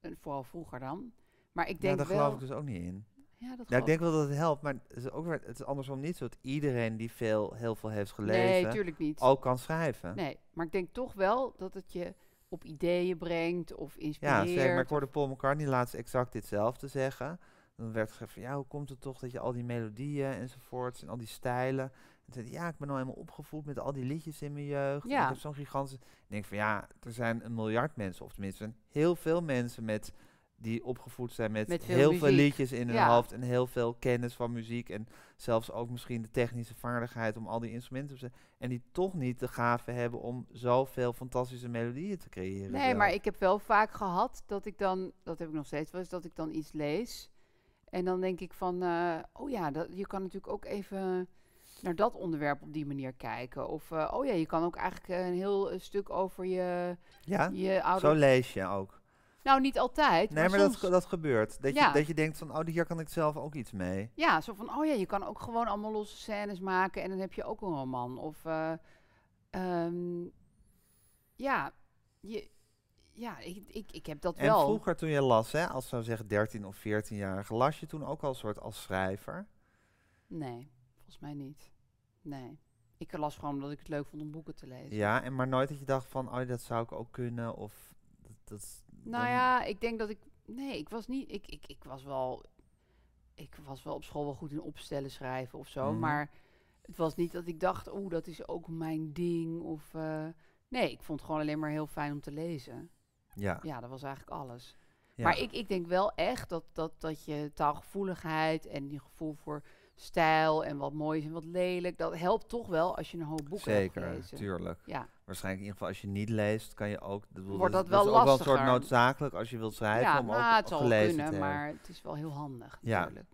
En vooral vroeger dan. Maar ik Ja, denk daar wel... geloof ik dus ook niet in. Ja, dat Ja, ik denk wel dat het helpt, maar het is, ook weer, het is andersom niet zo dat iedereen die veel, heel veel heeft Nee, gelezen tuurlijk niet. ook kan schrijven. Nee, maar ik denk toch wel dat het je op ideeën brengt of inspireert. Ja, zeker. Maar ik hoorde Paul McCartney laatst exact ditzelfde zeggen. Dan werd gezegd van, ja, hoe komt het toch dat je al die melodieën enzovoorts en al die stijlen... En zei ja, ik ben nou helemaal opgevoed met al die liedjes in mijn jeugd. Ja. ik heb zo'n gigantische... Ik denk van, ja, er zijn een miljard mensen, of tenminste heel veel mensen met, die opgevoed zijn met, Met veel heel veel liedjes in hun Ja. hoofd en heel veel kennis van muziek. En zelfs ook misschien de technische vaardigheid om al die instrumenten te zetten. En die toch niet de gave hebben om zoveel fantastische melodieën te creëren. Nee, maar ik heb wel vaak gehad dat ik dan, dat heb ik nog steeds wel eens, dat ik dan iets lees. En dan denk ik van, eh, oh ja, dat, je kan natuurlijk ook even naar dat onderwerp op die manier kijken. Of, eh, oh ja, je kan ook eigenlijk een heel eh, stuk over je, Ja, je oude... zo lees je ook. Nou, niet altijd, Nee, maar, maar, soms... dat, dat gebeurt. Dat, Ja. je, dat je denkt van, oh, hier kan ik zelf ook iets mee. Ja, zo van, oh ja, je kan ook gewoon allemaal losse scènes maken en dan heb je ook een roman. Of, eh, ehm, ja, je, ja ik, ik, ik heb dat En wel. vroeger toen je las, hè, als zou zeggen 13 of 14-jarige, las je toen ook al soort als schrijver? Nee, volgens mij niet. Nee. Ik las gewoon omdat ik het leuk vond om boeken te lezen. Ja, en maar nooit dat je dacht van, oh, dat zou ik ook kunnen, of... Dat, dat, Nou ja, ik denk dat ik... Nee, ik was niet... Ik, ik, ik was wel... Ik was wel op school wel goed in opstellen schrijven of zo. Mhm. Maar het was niet dat ik dacht... Oeh, dat is ook mijn ding. Of... eh, nee, ik vond het gewoon alleen maar heel fijn om te lezen. Ja. Ja, dat was eigenlijk alles. ja. Maar ik, ik denk wel echt dat, dat, dat je taalgevoeligheid en je gevoel voor stijl en wat mooi is en wat lelijk, dat helpt toch wel als je een hoop boeken Zeker, hebt gelezen. tuurlijk. Ja, Waarschijnlijk in ieder geval als je niet leest, kan je ook... bedoel, Wordt is- dat wel is ook wel een soort noodzakelijk als je wilt schrijven, ja om nou, ook het zal gelezen kunnen, te maar het is wel heel handig Ja. natuurlijk.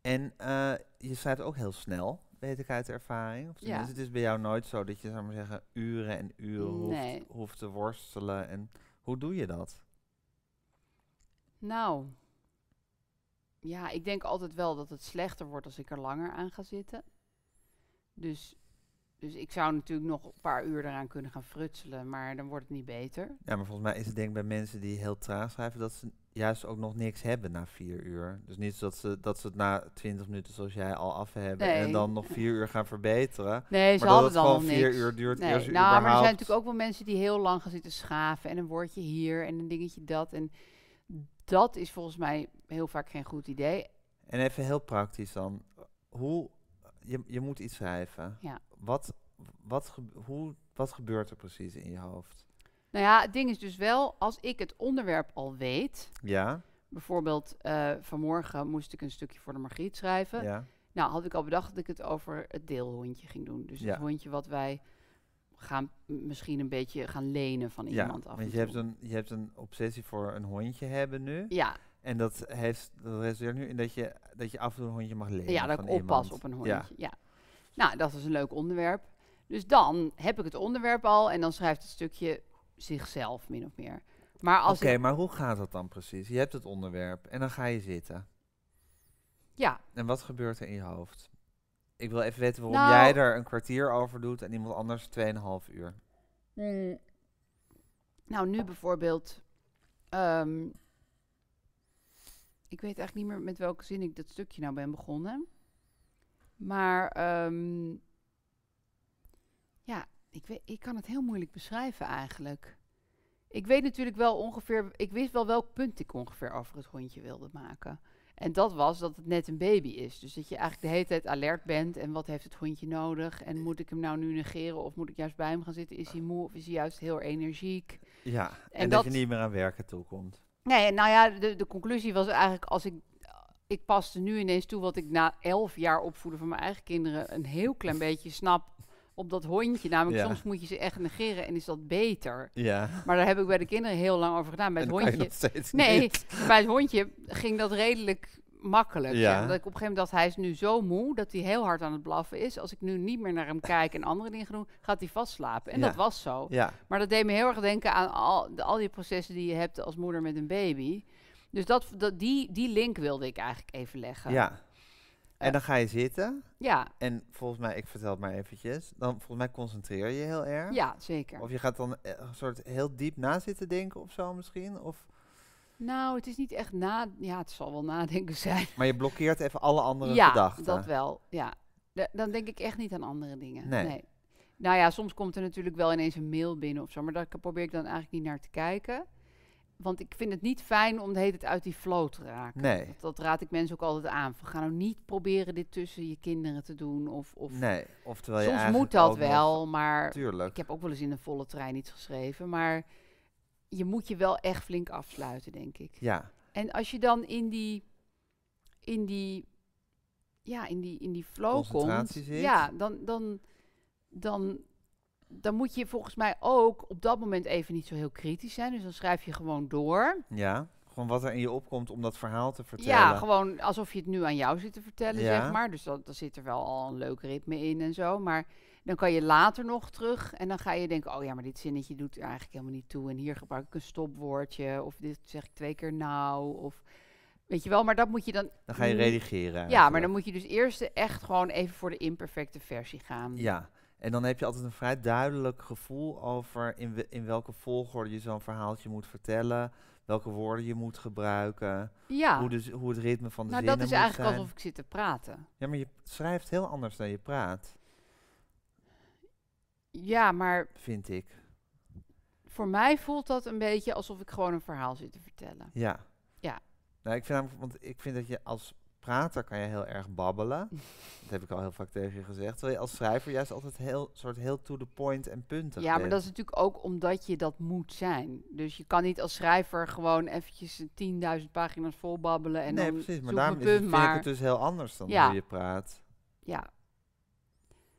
En eh, je schrijft ook heel snel, weet ik uit ervaring. Of Ja. het is bij jou nooit zo dat je, zou maar zeggen, uren en uren Nee. hoeft, hoeft te worstelen. En hoe doe je dat? Nou, ja, ik denk altijd wel dat het slechter wordt als ik er langer aan ga zitten. Dus, dus ik zou natuurlijk nog een paar uur eraan kunnen gaan frutselen, maar dan wordt het niet beter. Ja, maar volgens mij is het denk ik bij mensen die heel traag schrijven, dat ze juist ook nog niks hebben na vier uur. Dus niet dat ze, dat ze het na twintig minuten zoals jij al af hebben en dan nog vier uur gaan verbeteren. Nee, ze maar dat hadden het dan nog vier niks. uur duurt Nee, nou, maar er zijn natuurlijk ook wel mensen die heel lang gaan zitten schaven en een woordje hier en een dingetje dat. En dat is volgens mij heel vaak geen goed idee. En even heel praktisch dan. Hoe, je, je moet iets schrijven. Ja. Wat, wat, gebe- hoe, wat gebeurt er precies in je hoofd? Nou ja, het ding is dus wel, als ik het onderwerp al weet, Ja, bijvoorbeeld eh, vanmorgen moest ik een stukje voor de Margriet schrijven. ja, Nou, had ik al bedacht dat ik het over het deelhondje ging doen. Dus Ja. het hondje wat wij gaan misschien een beetje gaan lenen van ja. iemand af en Want je hebt, een, je hebt een obsessie voor een hondje hebben nu. Ja, En dat, heeft, dat resulteert nu in dat je, dat je af en toe een hondje mag lenen ja, dat van ik oppas iemand. op een Ja. hondje. Ja. Nou, dat is een leuk onderwerp. Dus dan heb ik het onderwerp al en dan schrijft het stukje zichzelf min of meer. Maar als Oké, maar hoe gaat dat dan precies? Je hebt het onderwerp en dan ga je zitten. ja, En wat gebeurt er in je hoofd? Ik wil even weten waarom Nou- jij er een kwartier over doet en iemand anders 2,5 uur. Mm. Nou, nu bijvoorbeeld. ehm, ik weet eigenlijk niet meer met welke zin ik dat stukje nou ben begonnen. Maar ehm, ja, ik, weet, ik kan het heel moeilijk beschrijven eigenlijk. Ik weet natuurlijk wel ongeveer, ik wist wel welk punt ik ongeveer over het hondje wilde maken. En dat was dat het net een baby is. Dus dat je eigenlijk de hele tijd alert bent. En wat heeft het hondje nodig? En moet ik hem nou nu negeren? Of moet ik juist bij hem gaan zitten? Is hij moe of is hij juist heel energiek? Ja, en, En dat, dat- je niet meer aan werken toekomt. Nee, nou ja, de, de conclusie was eigenlijk als ik... Ik paste nu ineens toe wat ik na elf jaar opvoeden van mijn eigen kinderen... een heel klein beetje snap op dat hondje. Namelijk, Ja. soms moet je ze echt negeren en is dat beter. Ja, Maar daar heb ik bij de kinderen heel lang over gedaan. Bij het hondje... Nee, niet. bij het hondje ging dat redelijk makkelijk. Ja. Dat ik op een gegeven moment dacht, hij is nu zo moe dat hij heel hard aan het blaffen is. Als ik nu niet meer naar hem kijk en andere dingen doen, gaat hij vastslapen. En Ja. dat was zo. Ja, Maar dat deed me heel erg denken aan al, de, al die processen die je hebt als moeder met een baby. Dus dat, dat, die, die link wilde ik eigenlijk even leggen. ja. En dan ga je zitten. Ja, En volgens mij, ik vertel het maar eventjes. Dan volgens mij concentreer je heel erg. ja, zeker. Of je gaat dan eh, een soort heel diep na zitten denken of zo misschien. Of, Nou, het is niet echt na... Ja, het zal wel nadenken zijn. maar je blokkeert even alle andere ja, gedachten. dat wel. Ja. Da- dan denk ik echt niet aan andere dingen. Nee. Nou ja, soms komt er natuurlijk wel ineens een mail binnen of zo. Maar daar probeer ik dan eigenlijk niet naar te kijken. Want ik vind het niet fijn om de hele tijd uit die flow te raken. Nee, Dat, dat raad ik mensen ook altijd aan. Van, ga nou niet proberen dit tussen je kinderen te doen. Of, of nee. Oftewel je Soms moet dat wel, maar Tuurlijk. ik heb ook wel eens in een volle trein iets geschreven. Maar je moet je wel echt flink afsluiten, denk ik. Ja, En als je dan in die, in die, ja, in die, in die flow komt, zit. ja, dan, dan, dan, dan moet je volgens mij ook op dat moment even niet zo heel kritisch zijn. Dus dan schrijf je gewoon door. ja. Gewoon wat er in je opkomt om dat verhaal te vertellen. Ja, gewoon alsof je het nu aan jou zit te vertellen, Ja. zeg maar. Dus dan, zit er wel al een leuk ritme in en zo. Maar dan kan je later nog terug en dan ga je denken... oh ja, maar dit zinnetje doet er eigenlijk helemaal niet toe. En hier gebruik ik een stopwoordje. Of dit zeg ik twee keer nou. Of weet je wel, maar dat moet je dan... Dan ga je redigeren. Ja, maar dan moet je dus eerst echt gewoon even voor de imperfecte versie gaan. Ja, en dan heb je altijd een vrij duidelijk gevoel over in, we- in welke volgorde je zo'n verhaaltje moet vertellen, welke woorden je moet gebruiken, Ja. hoe, de, z- hoe het ritme van de nou, zinnen dat is moet eigenlijk zijn. alsof ik zit te praten. Ja, maar je schrijft heel anders dan je praat, Ja, maar vind ik. voor mij voelt dat een beetje alsof ik gewoon een verhaal zit te vertellen. Ja. Ja. Nou, ik vind, namelijk- want ik vind dat je als prater kan je heel erg babbelen. dat heb ik al heel vaak tegen je gezegd. Terwijl je als schrijver juist altijd heel, soort heel to the point en puntig Ja, maar bent. dat is natuurlijk ook omdat je dat moet zijn. Dus je kan niet als schrijver gewoon eventjes 10.000 pagina's vol babbelen en nee, dan precies. Maar daarom is het, vind ik het dus heel anders dan Ja. hoe je praat. Ja.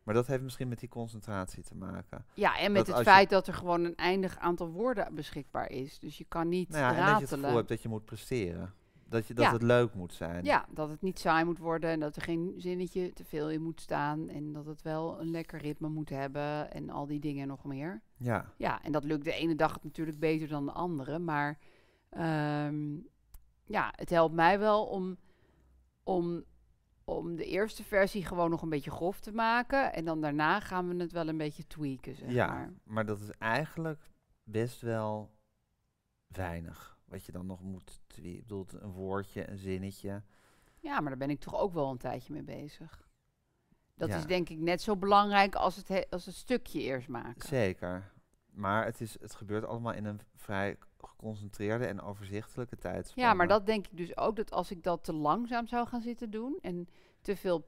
Maar dat heeft misschien met die concentratie te maken. ja, en met Dat het feit dat er gewoon een eindig aantal woorden beschikbaar is. Dus je kan niet Nou ja, en dat je het gevoel hebt dat je moet presteren. Dat, je, dat Ja. het leuk moet zijn. Ja, dat het niet saai moet worden en dat er geen zinnetje te veel in moet staan. En dat het wel een lekker ritme moet hebben en al die dingen nog meer. Ja. Ja, en dat lukt de ene dag natuurlijk beter dan de andere. Maar ehm, ja, het helpt mij wel om, om, om de eerste versie gewoon nog een beetje grof te maken. En dan daarna gaan we het wel een beetje tweaken, zeg ja, maar. maar dat is eigenlijk best wel weinig. Wat je dan nog moet... twe- Ik bedoel, een woordje, een zinnetje. Ja, maar daar ben ik toch ook wel een tijdje mee bezig. Dat Ja. is denk ik net zo belangrijk als het, he- als het stukje eerst maken. Zeker. Maar het, is, het gebeurt allemaal in een vrij geconcentreerde en overzichtelijke tijdspanne. Ja, maar dat denk ik dus ook dat als ik dat te langzaam zou gaan zitten doen en te veel...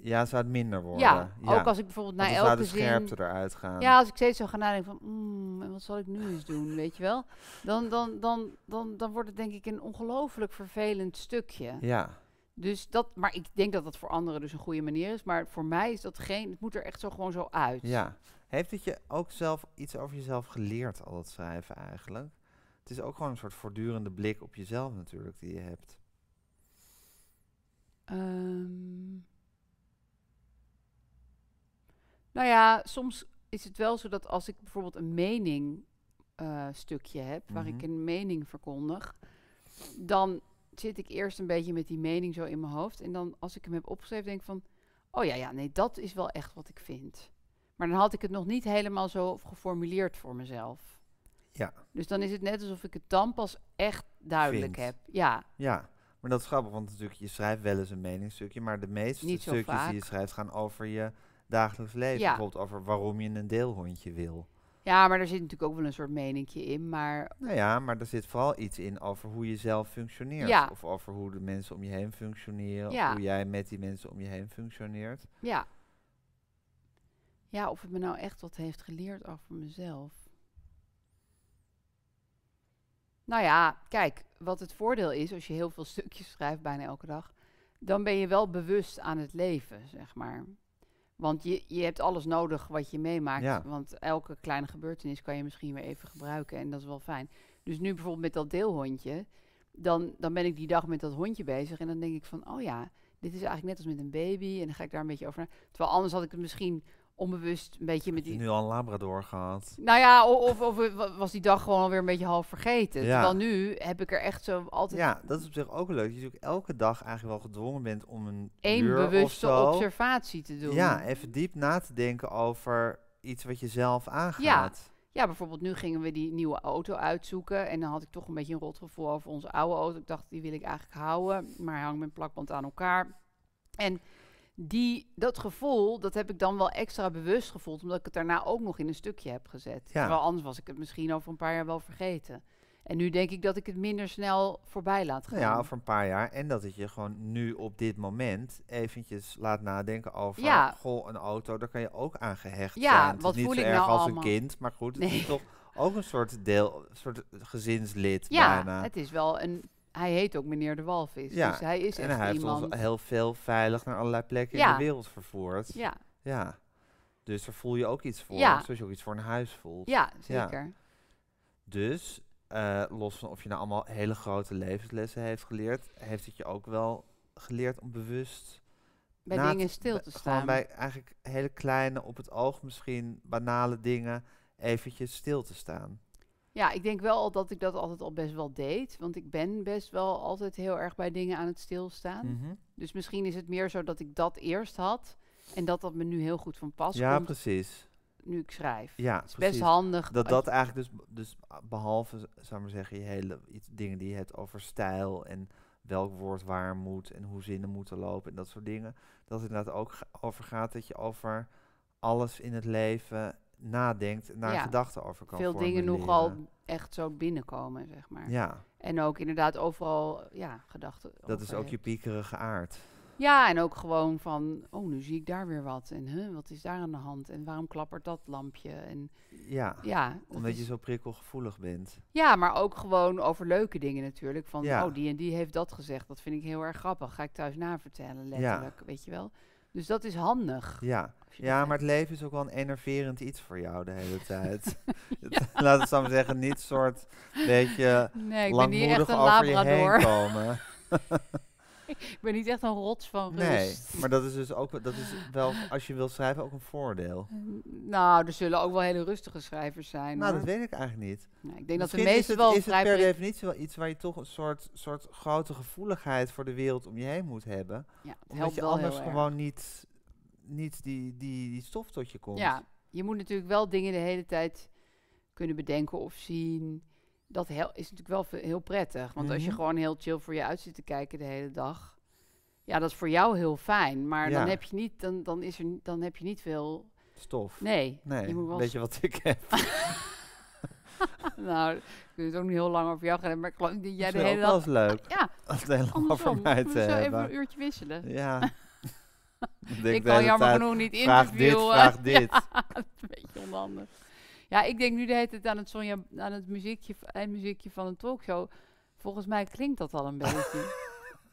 Ja, zou het minder worden. Ja, ook als ik bijvoorbeeld Want na dan zou elke de zin... scherpte eruit gaan. Ja, als ik steeds zo ga nadenken van, mm, en wat zal ik nu eens doen, weet je wel? Dan, dan, dan, dan, dan wordt het denk ik een ongelooflijk vervelend stukje. Ja. Dus dat, maar ik denk dat dat voor anderen dus een goede manier is. Maar voor mij is dat geen, het moet er echt zo gewoon zo uit. Ja. Heeft het je ook zelf iets over jezelf geleerd, al dat schrijven eigenlijk? Het is ook gewoon een soort voortdurende blik op jezelf natuurlijk die je hebt. Ehm, Nou ja, soms is het wel zo dat als ik bijvoorbeeld een mening eh, stukje heb, waar ik Mhm. een mening verkondig, dan zit ik eerst een beetje met die mening zo in mijn hoofd. En dan als ik hem heb opgeschreven, denk ik van, oh ja, ja, nee, dat is wel echt wat ik vind. Maar dan had ik het nog niet helemaal zo geformuleerd voor mezelf. Ja. Dus dan is het net alsof ik het dan pas echt duidelijk heb. Ja, Ja, maar dat is grappig, want natuurlijk, je schrijft wel eens een meningsstukje, maar de meeste stukjes die je schrijft gaan over je dagelijks leven. Ja. Bijvoorbeeld over waarom je een deelhondje wil. ja, maar er zit natuurlijk ook wel een soort meningje in. Maar Nou ja, maar er zit vooral iets in over hoe je zelf functioneert. Ja. Of over hoe de mensen om je heen functioneren. Ja. Of hoe jij met die mensen om je heen functioneert. Ja. Ja, of het me nou echt wat heeft geleerd over mezelf. Nou ja, kijk, wat het voordeel is als je heel veel stukjes schrijft, bijna elke dag, dan ben je wel bewust aan het leven, zeg maar. Want je, je hebt alles nodig wat je meemaakt. Ja. Want elke kleine gebeurtenis kan je misschien weer even gebruiken. En dat is wel fijn. Dus nu bijvoorbeeld met dat deelhondje. Dan, dan ben ik die dag met dat hondje bezig. En dan denk ik van, oh ja, dit is eigenlijk net als met een baby. En dan ga ik daar een beetje over na. Terwijl anders had ik het misschien onbewust een beetje met die... nu al een labrador gehad? Nou ja, of, of, wa- was die dag gewoon alweer een beetje half vergeten. Ja. Terwijl nu heb ik er echt zo altijd Ja, dat is op zich ook leuk. Je natuurlijk elke dag eigenlijk wel gedwongen bent om een of bewuste zo, observatie te doen. Ja, even diep na te denken over iets wat je zelf aangaat. Ja, bijvoorbeeld nu gingen we die nieuwe auto uitzoeken. En dan had ik toch een beetje een rotgevoel over onze oude auto. Ik dacht, die wil ik eigenlijk houden. Maar hij hangt een plakband aan elkaar. En die, dat gevoel, dat heb ik dan wel extra bewust gevoeld. Omdat ik het daarna ook nog in een stukje heb gezet. Ja. Terwijl anders was ik het misschien over een paar jaar wel vergeten. En nu denk ik dat ik het minder snel voorbij laat gaan. Nou ja, over een paar jaar. En dat het je gewoon nu op dit moment eventjes laat nadenken over... Ja. Goh, een auto, daar kan je ook aan gehecht Ja, zijn. Het is wat niet zo ik erg nou als allemaal? een kind, maar goed, het Nee. is toch ook een soort deel, een soort gezinslid ja, bijna. het is wel een... Hij heet ook meneer de Walvis. Ja, Dus hij is en echt hij heeft iemand... ons heel veel veilig naar allerlei plekken in de wereld vervoerd. Ja, Ja. Dus daar voel je ook iets voor. Ja. Zoals je ook iets voor een huis voelt. ja, zeker. Dus, eh, los van of je nou allemaal hele grote levenslessen heeft geleerd, heeft het je ook wel geleerd om bewust Bij dingen stil te Gewoon staan. bij eigenlijk hele kleine, op het oog misschien banale dingen, eventjes stil te staan. Ja, ik denk wel dat ik dat altijd al best wel deed. Want ik ben best wel altijd heel erg bij dingen aan het stilstaan. Mhm. Dus misschien is het meer zo dat ik dat eerst had. En dat dat me nu heel goed van pas Ja, komt precies. nu ik schrijf. Ja, Het is precies. best handig. Dat dat eigenlijk dus, dus behalve, zou ik maar zeggen, je hele iets, dingen die je hebt over stijl en welk woord waar moet en hoe zinnen moeten lopen en dat soort dingen, dat het inderdaad ook over gaat dat je over alles in het leven nadenkt en daar Ja. gedachten over kan veel dingen nogal echt zo binnenkomen, zeg maar. Ja, En ook inderdaad overal, ja, gedachten dat is ook je piekerige aard. Ja, en ook gewoon van, oh, nu zie ik daar weer wat. En huh, wat is daar aan de hand? En waarom klappert dat lampje? En Ja, ja, dat omdat je zo prikkelgevoelig bent. Ja, maar ook gewoon over leuke dingen natuurlijk. Van, Ja. oh, die en die heeft dat gezegd. Dat vind ik heel erg grappig. Ga ik thuis navertellen, letterlijk. Weet je wel? Dus dat is handig. Ja, ja maar het leven is ook wel een enerverend iets voor jou de hele tijd. Laat het zo maar zeggen, niet soort beetje Nee, ik ben niet echt langmoedig een over je labrador. heen komen. ik ben niet echt een rots van Nee, rust. maar dat is dus ook dat is wel, als je wil schrijven, ook een voordeel. Nou, er zullen ook wel hele rustige schrijvers zijn. Nou, hoor. dat weet ik eigenlijk niet. Nee, ik denk dat de meeste is het, wel is het per definitie wel iets waar je toch een soort, soort grote gevoeligheid voor de wereld om je heen moet hebben. Ja, het Omdat je wel anders gewoon niet, niet die, die, die stof tot je komt. Ja, je moet natuurlijk wel dingen de hele tijd kunnen bedenken of zien. Dat is natuurlijk wel heel prettig. Want als je Mhm. gewoon heel chill voor je uit zit te kijken de hele dag. Ja, dat is voor jou heel fijn. Maar dan heb je niet, dan, dan is er, dan heb je niet veel. Stof. Nee. Nee, je moet wel weet je wat ik heb? nou, ik wil het ook niet heel lang over jou gaan hebben, maar ik geloof dat jij Dat de is hele wel dag... eens leuk. Ja, Als het over andersom. mij We te zo even hebben. een uurtje wisselen. Ja. Ik kan jammer tijd, genoeg niet Vraag dit, interviewen. vraag dit. is een beetje onhandig. Ja, ik denk nu de hele tijd aan het, Sonja, aan het muziekje, eindmuziekje van een talkshow. Volgens mij klinkt dat al een beetje.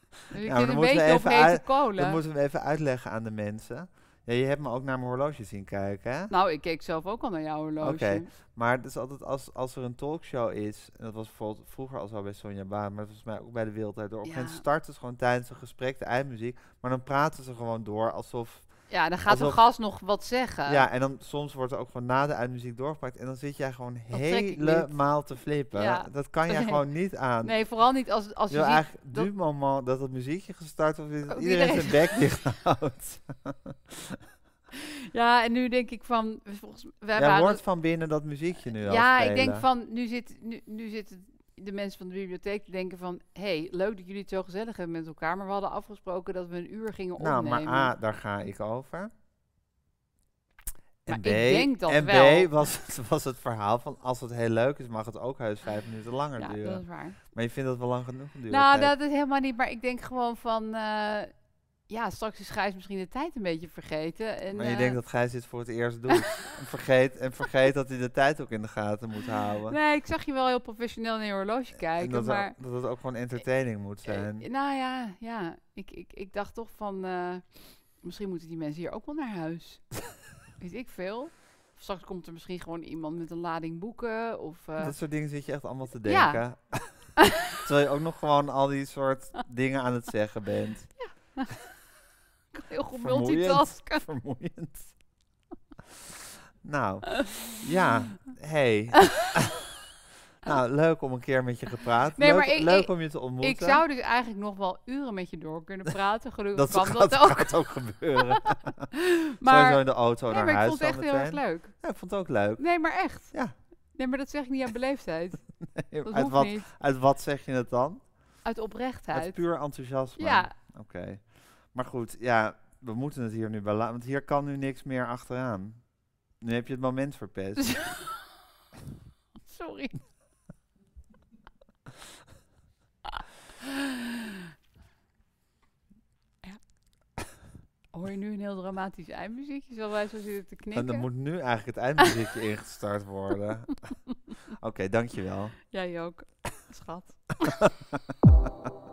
Dus ik zit dan een beetje op hete kolen. Dat moeten we even uitleggen aan de mensen. Ja, je hebt me ook naar mijn horloge zien kijken, hè? Nou, ik keek zelf ook al naar jouw horloge. Oké. Maar het is altijd als, als er een talkshow is, en dat was bijvoorbeeld vroeger al zo bij Sonja Baan, maar volgens mij ook bij de Wereldtijd Door. Op een gegeven moment starten ze gewoon tijdens een gesprek de eindmuziek, maar dan praten ze gewoon door alsof Ja, dan gaat de Alsof- gast nog wat zeggen. Ja, en dan soms wordt er ook gewoon na de uitmuziek doorgepakt. En dan zit jij gewoon helemaal te flippen. Ja. Dat kan jij gewoon niet aan. Nee, vooral niet als, als je je ziet... eigenlijk dat- du moment dat het muziekje gestart wordt, dat iedereen iedereen- zijn bek dicht houdt. Ja, en nu denk ik van... Volgens, Jij waren- hoort van binnen dat muziekje nu al Ja, ik denk van... Nu, zit, nu, nu zitten de mensen van de bibliotheek denken van... hey, leuk dat jullie het zo gezellig hebben met elkaar. Maar we hadden afgesproken dat we een uur gingen Nou, opnemen. maar A, daar ga ik over. En Maar B, ik denk dat en wel. B was, het- was het verhaal van als het heel leuk is, mag het ook heus vijf minuten langer ja, duren. dat is waar. Maar je vindt dat wel lang genoeg duren? Nou, dat is helemaal niet. Maar ik denk gewoon van... eh, ja, straks is Gijs misschien de tijd een beetje vergeten. En, maar je eh, denkt dat Gijs dit voor het eerst doet. en, vergeet, en vergeet dat hij de tijd ook in de gaten moet houden. Nee, ik zag je wel heel professioneel naar je horloge en kijken. dat, maar dat het ook gewoon entertaining moet zijn. Eh, nou ja, ja. Ik, ik, ik dacht toch van... eh, misschien moeten die mensen hier ook wel naar huis. Weet ik veel. Of straks komt er misschien gewoon iemand met een lading boeken. Of, eh, dat soort dingen zit je echt allemaal te Ja. denken. Terwijl je ook nog gewoon al die soort dingen aan het zeggen bent. Kan heel goed vermoeiend. multitasken. Vermoeiend. nou, ja, hey. nou, leuk om een keer met je gepraat. Nee, leuk maar ik- leuk om je te ontmoeten. Ik zou dus eigenlijk nog wel uren met je door kunnen praten. Gelukkig dat kan dat ook. gaat ook gebeuren. Sowieso Maar, in de auto nee, naar maar ik vond het echt heel erg leuk. Ja, ik vond het ook leuk. Nee, maar echt. Ja. Nee, maar dat zeg ik niet uit beleefdheid. Dat uit, wat, niet. uit wat zeg je het dan? Uit Uit oprechtheid. puur enthousiasme. Ja, Oké. Maar goed, ja, we moeten het hier nu bij laten, want hier kan nu niks meer achteraan. Nu heb je het moment verpest. sorry. ja. Hoor je nu een heel dramatisch eindmuziekje, zoals wij zo zitten te En knikken? dan moet nu eigenlijk het eindmuziekje ingestart worden. Oké, dankjewel. Jij ook, schat.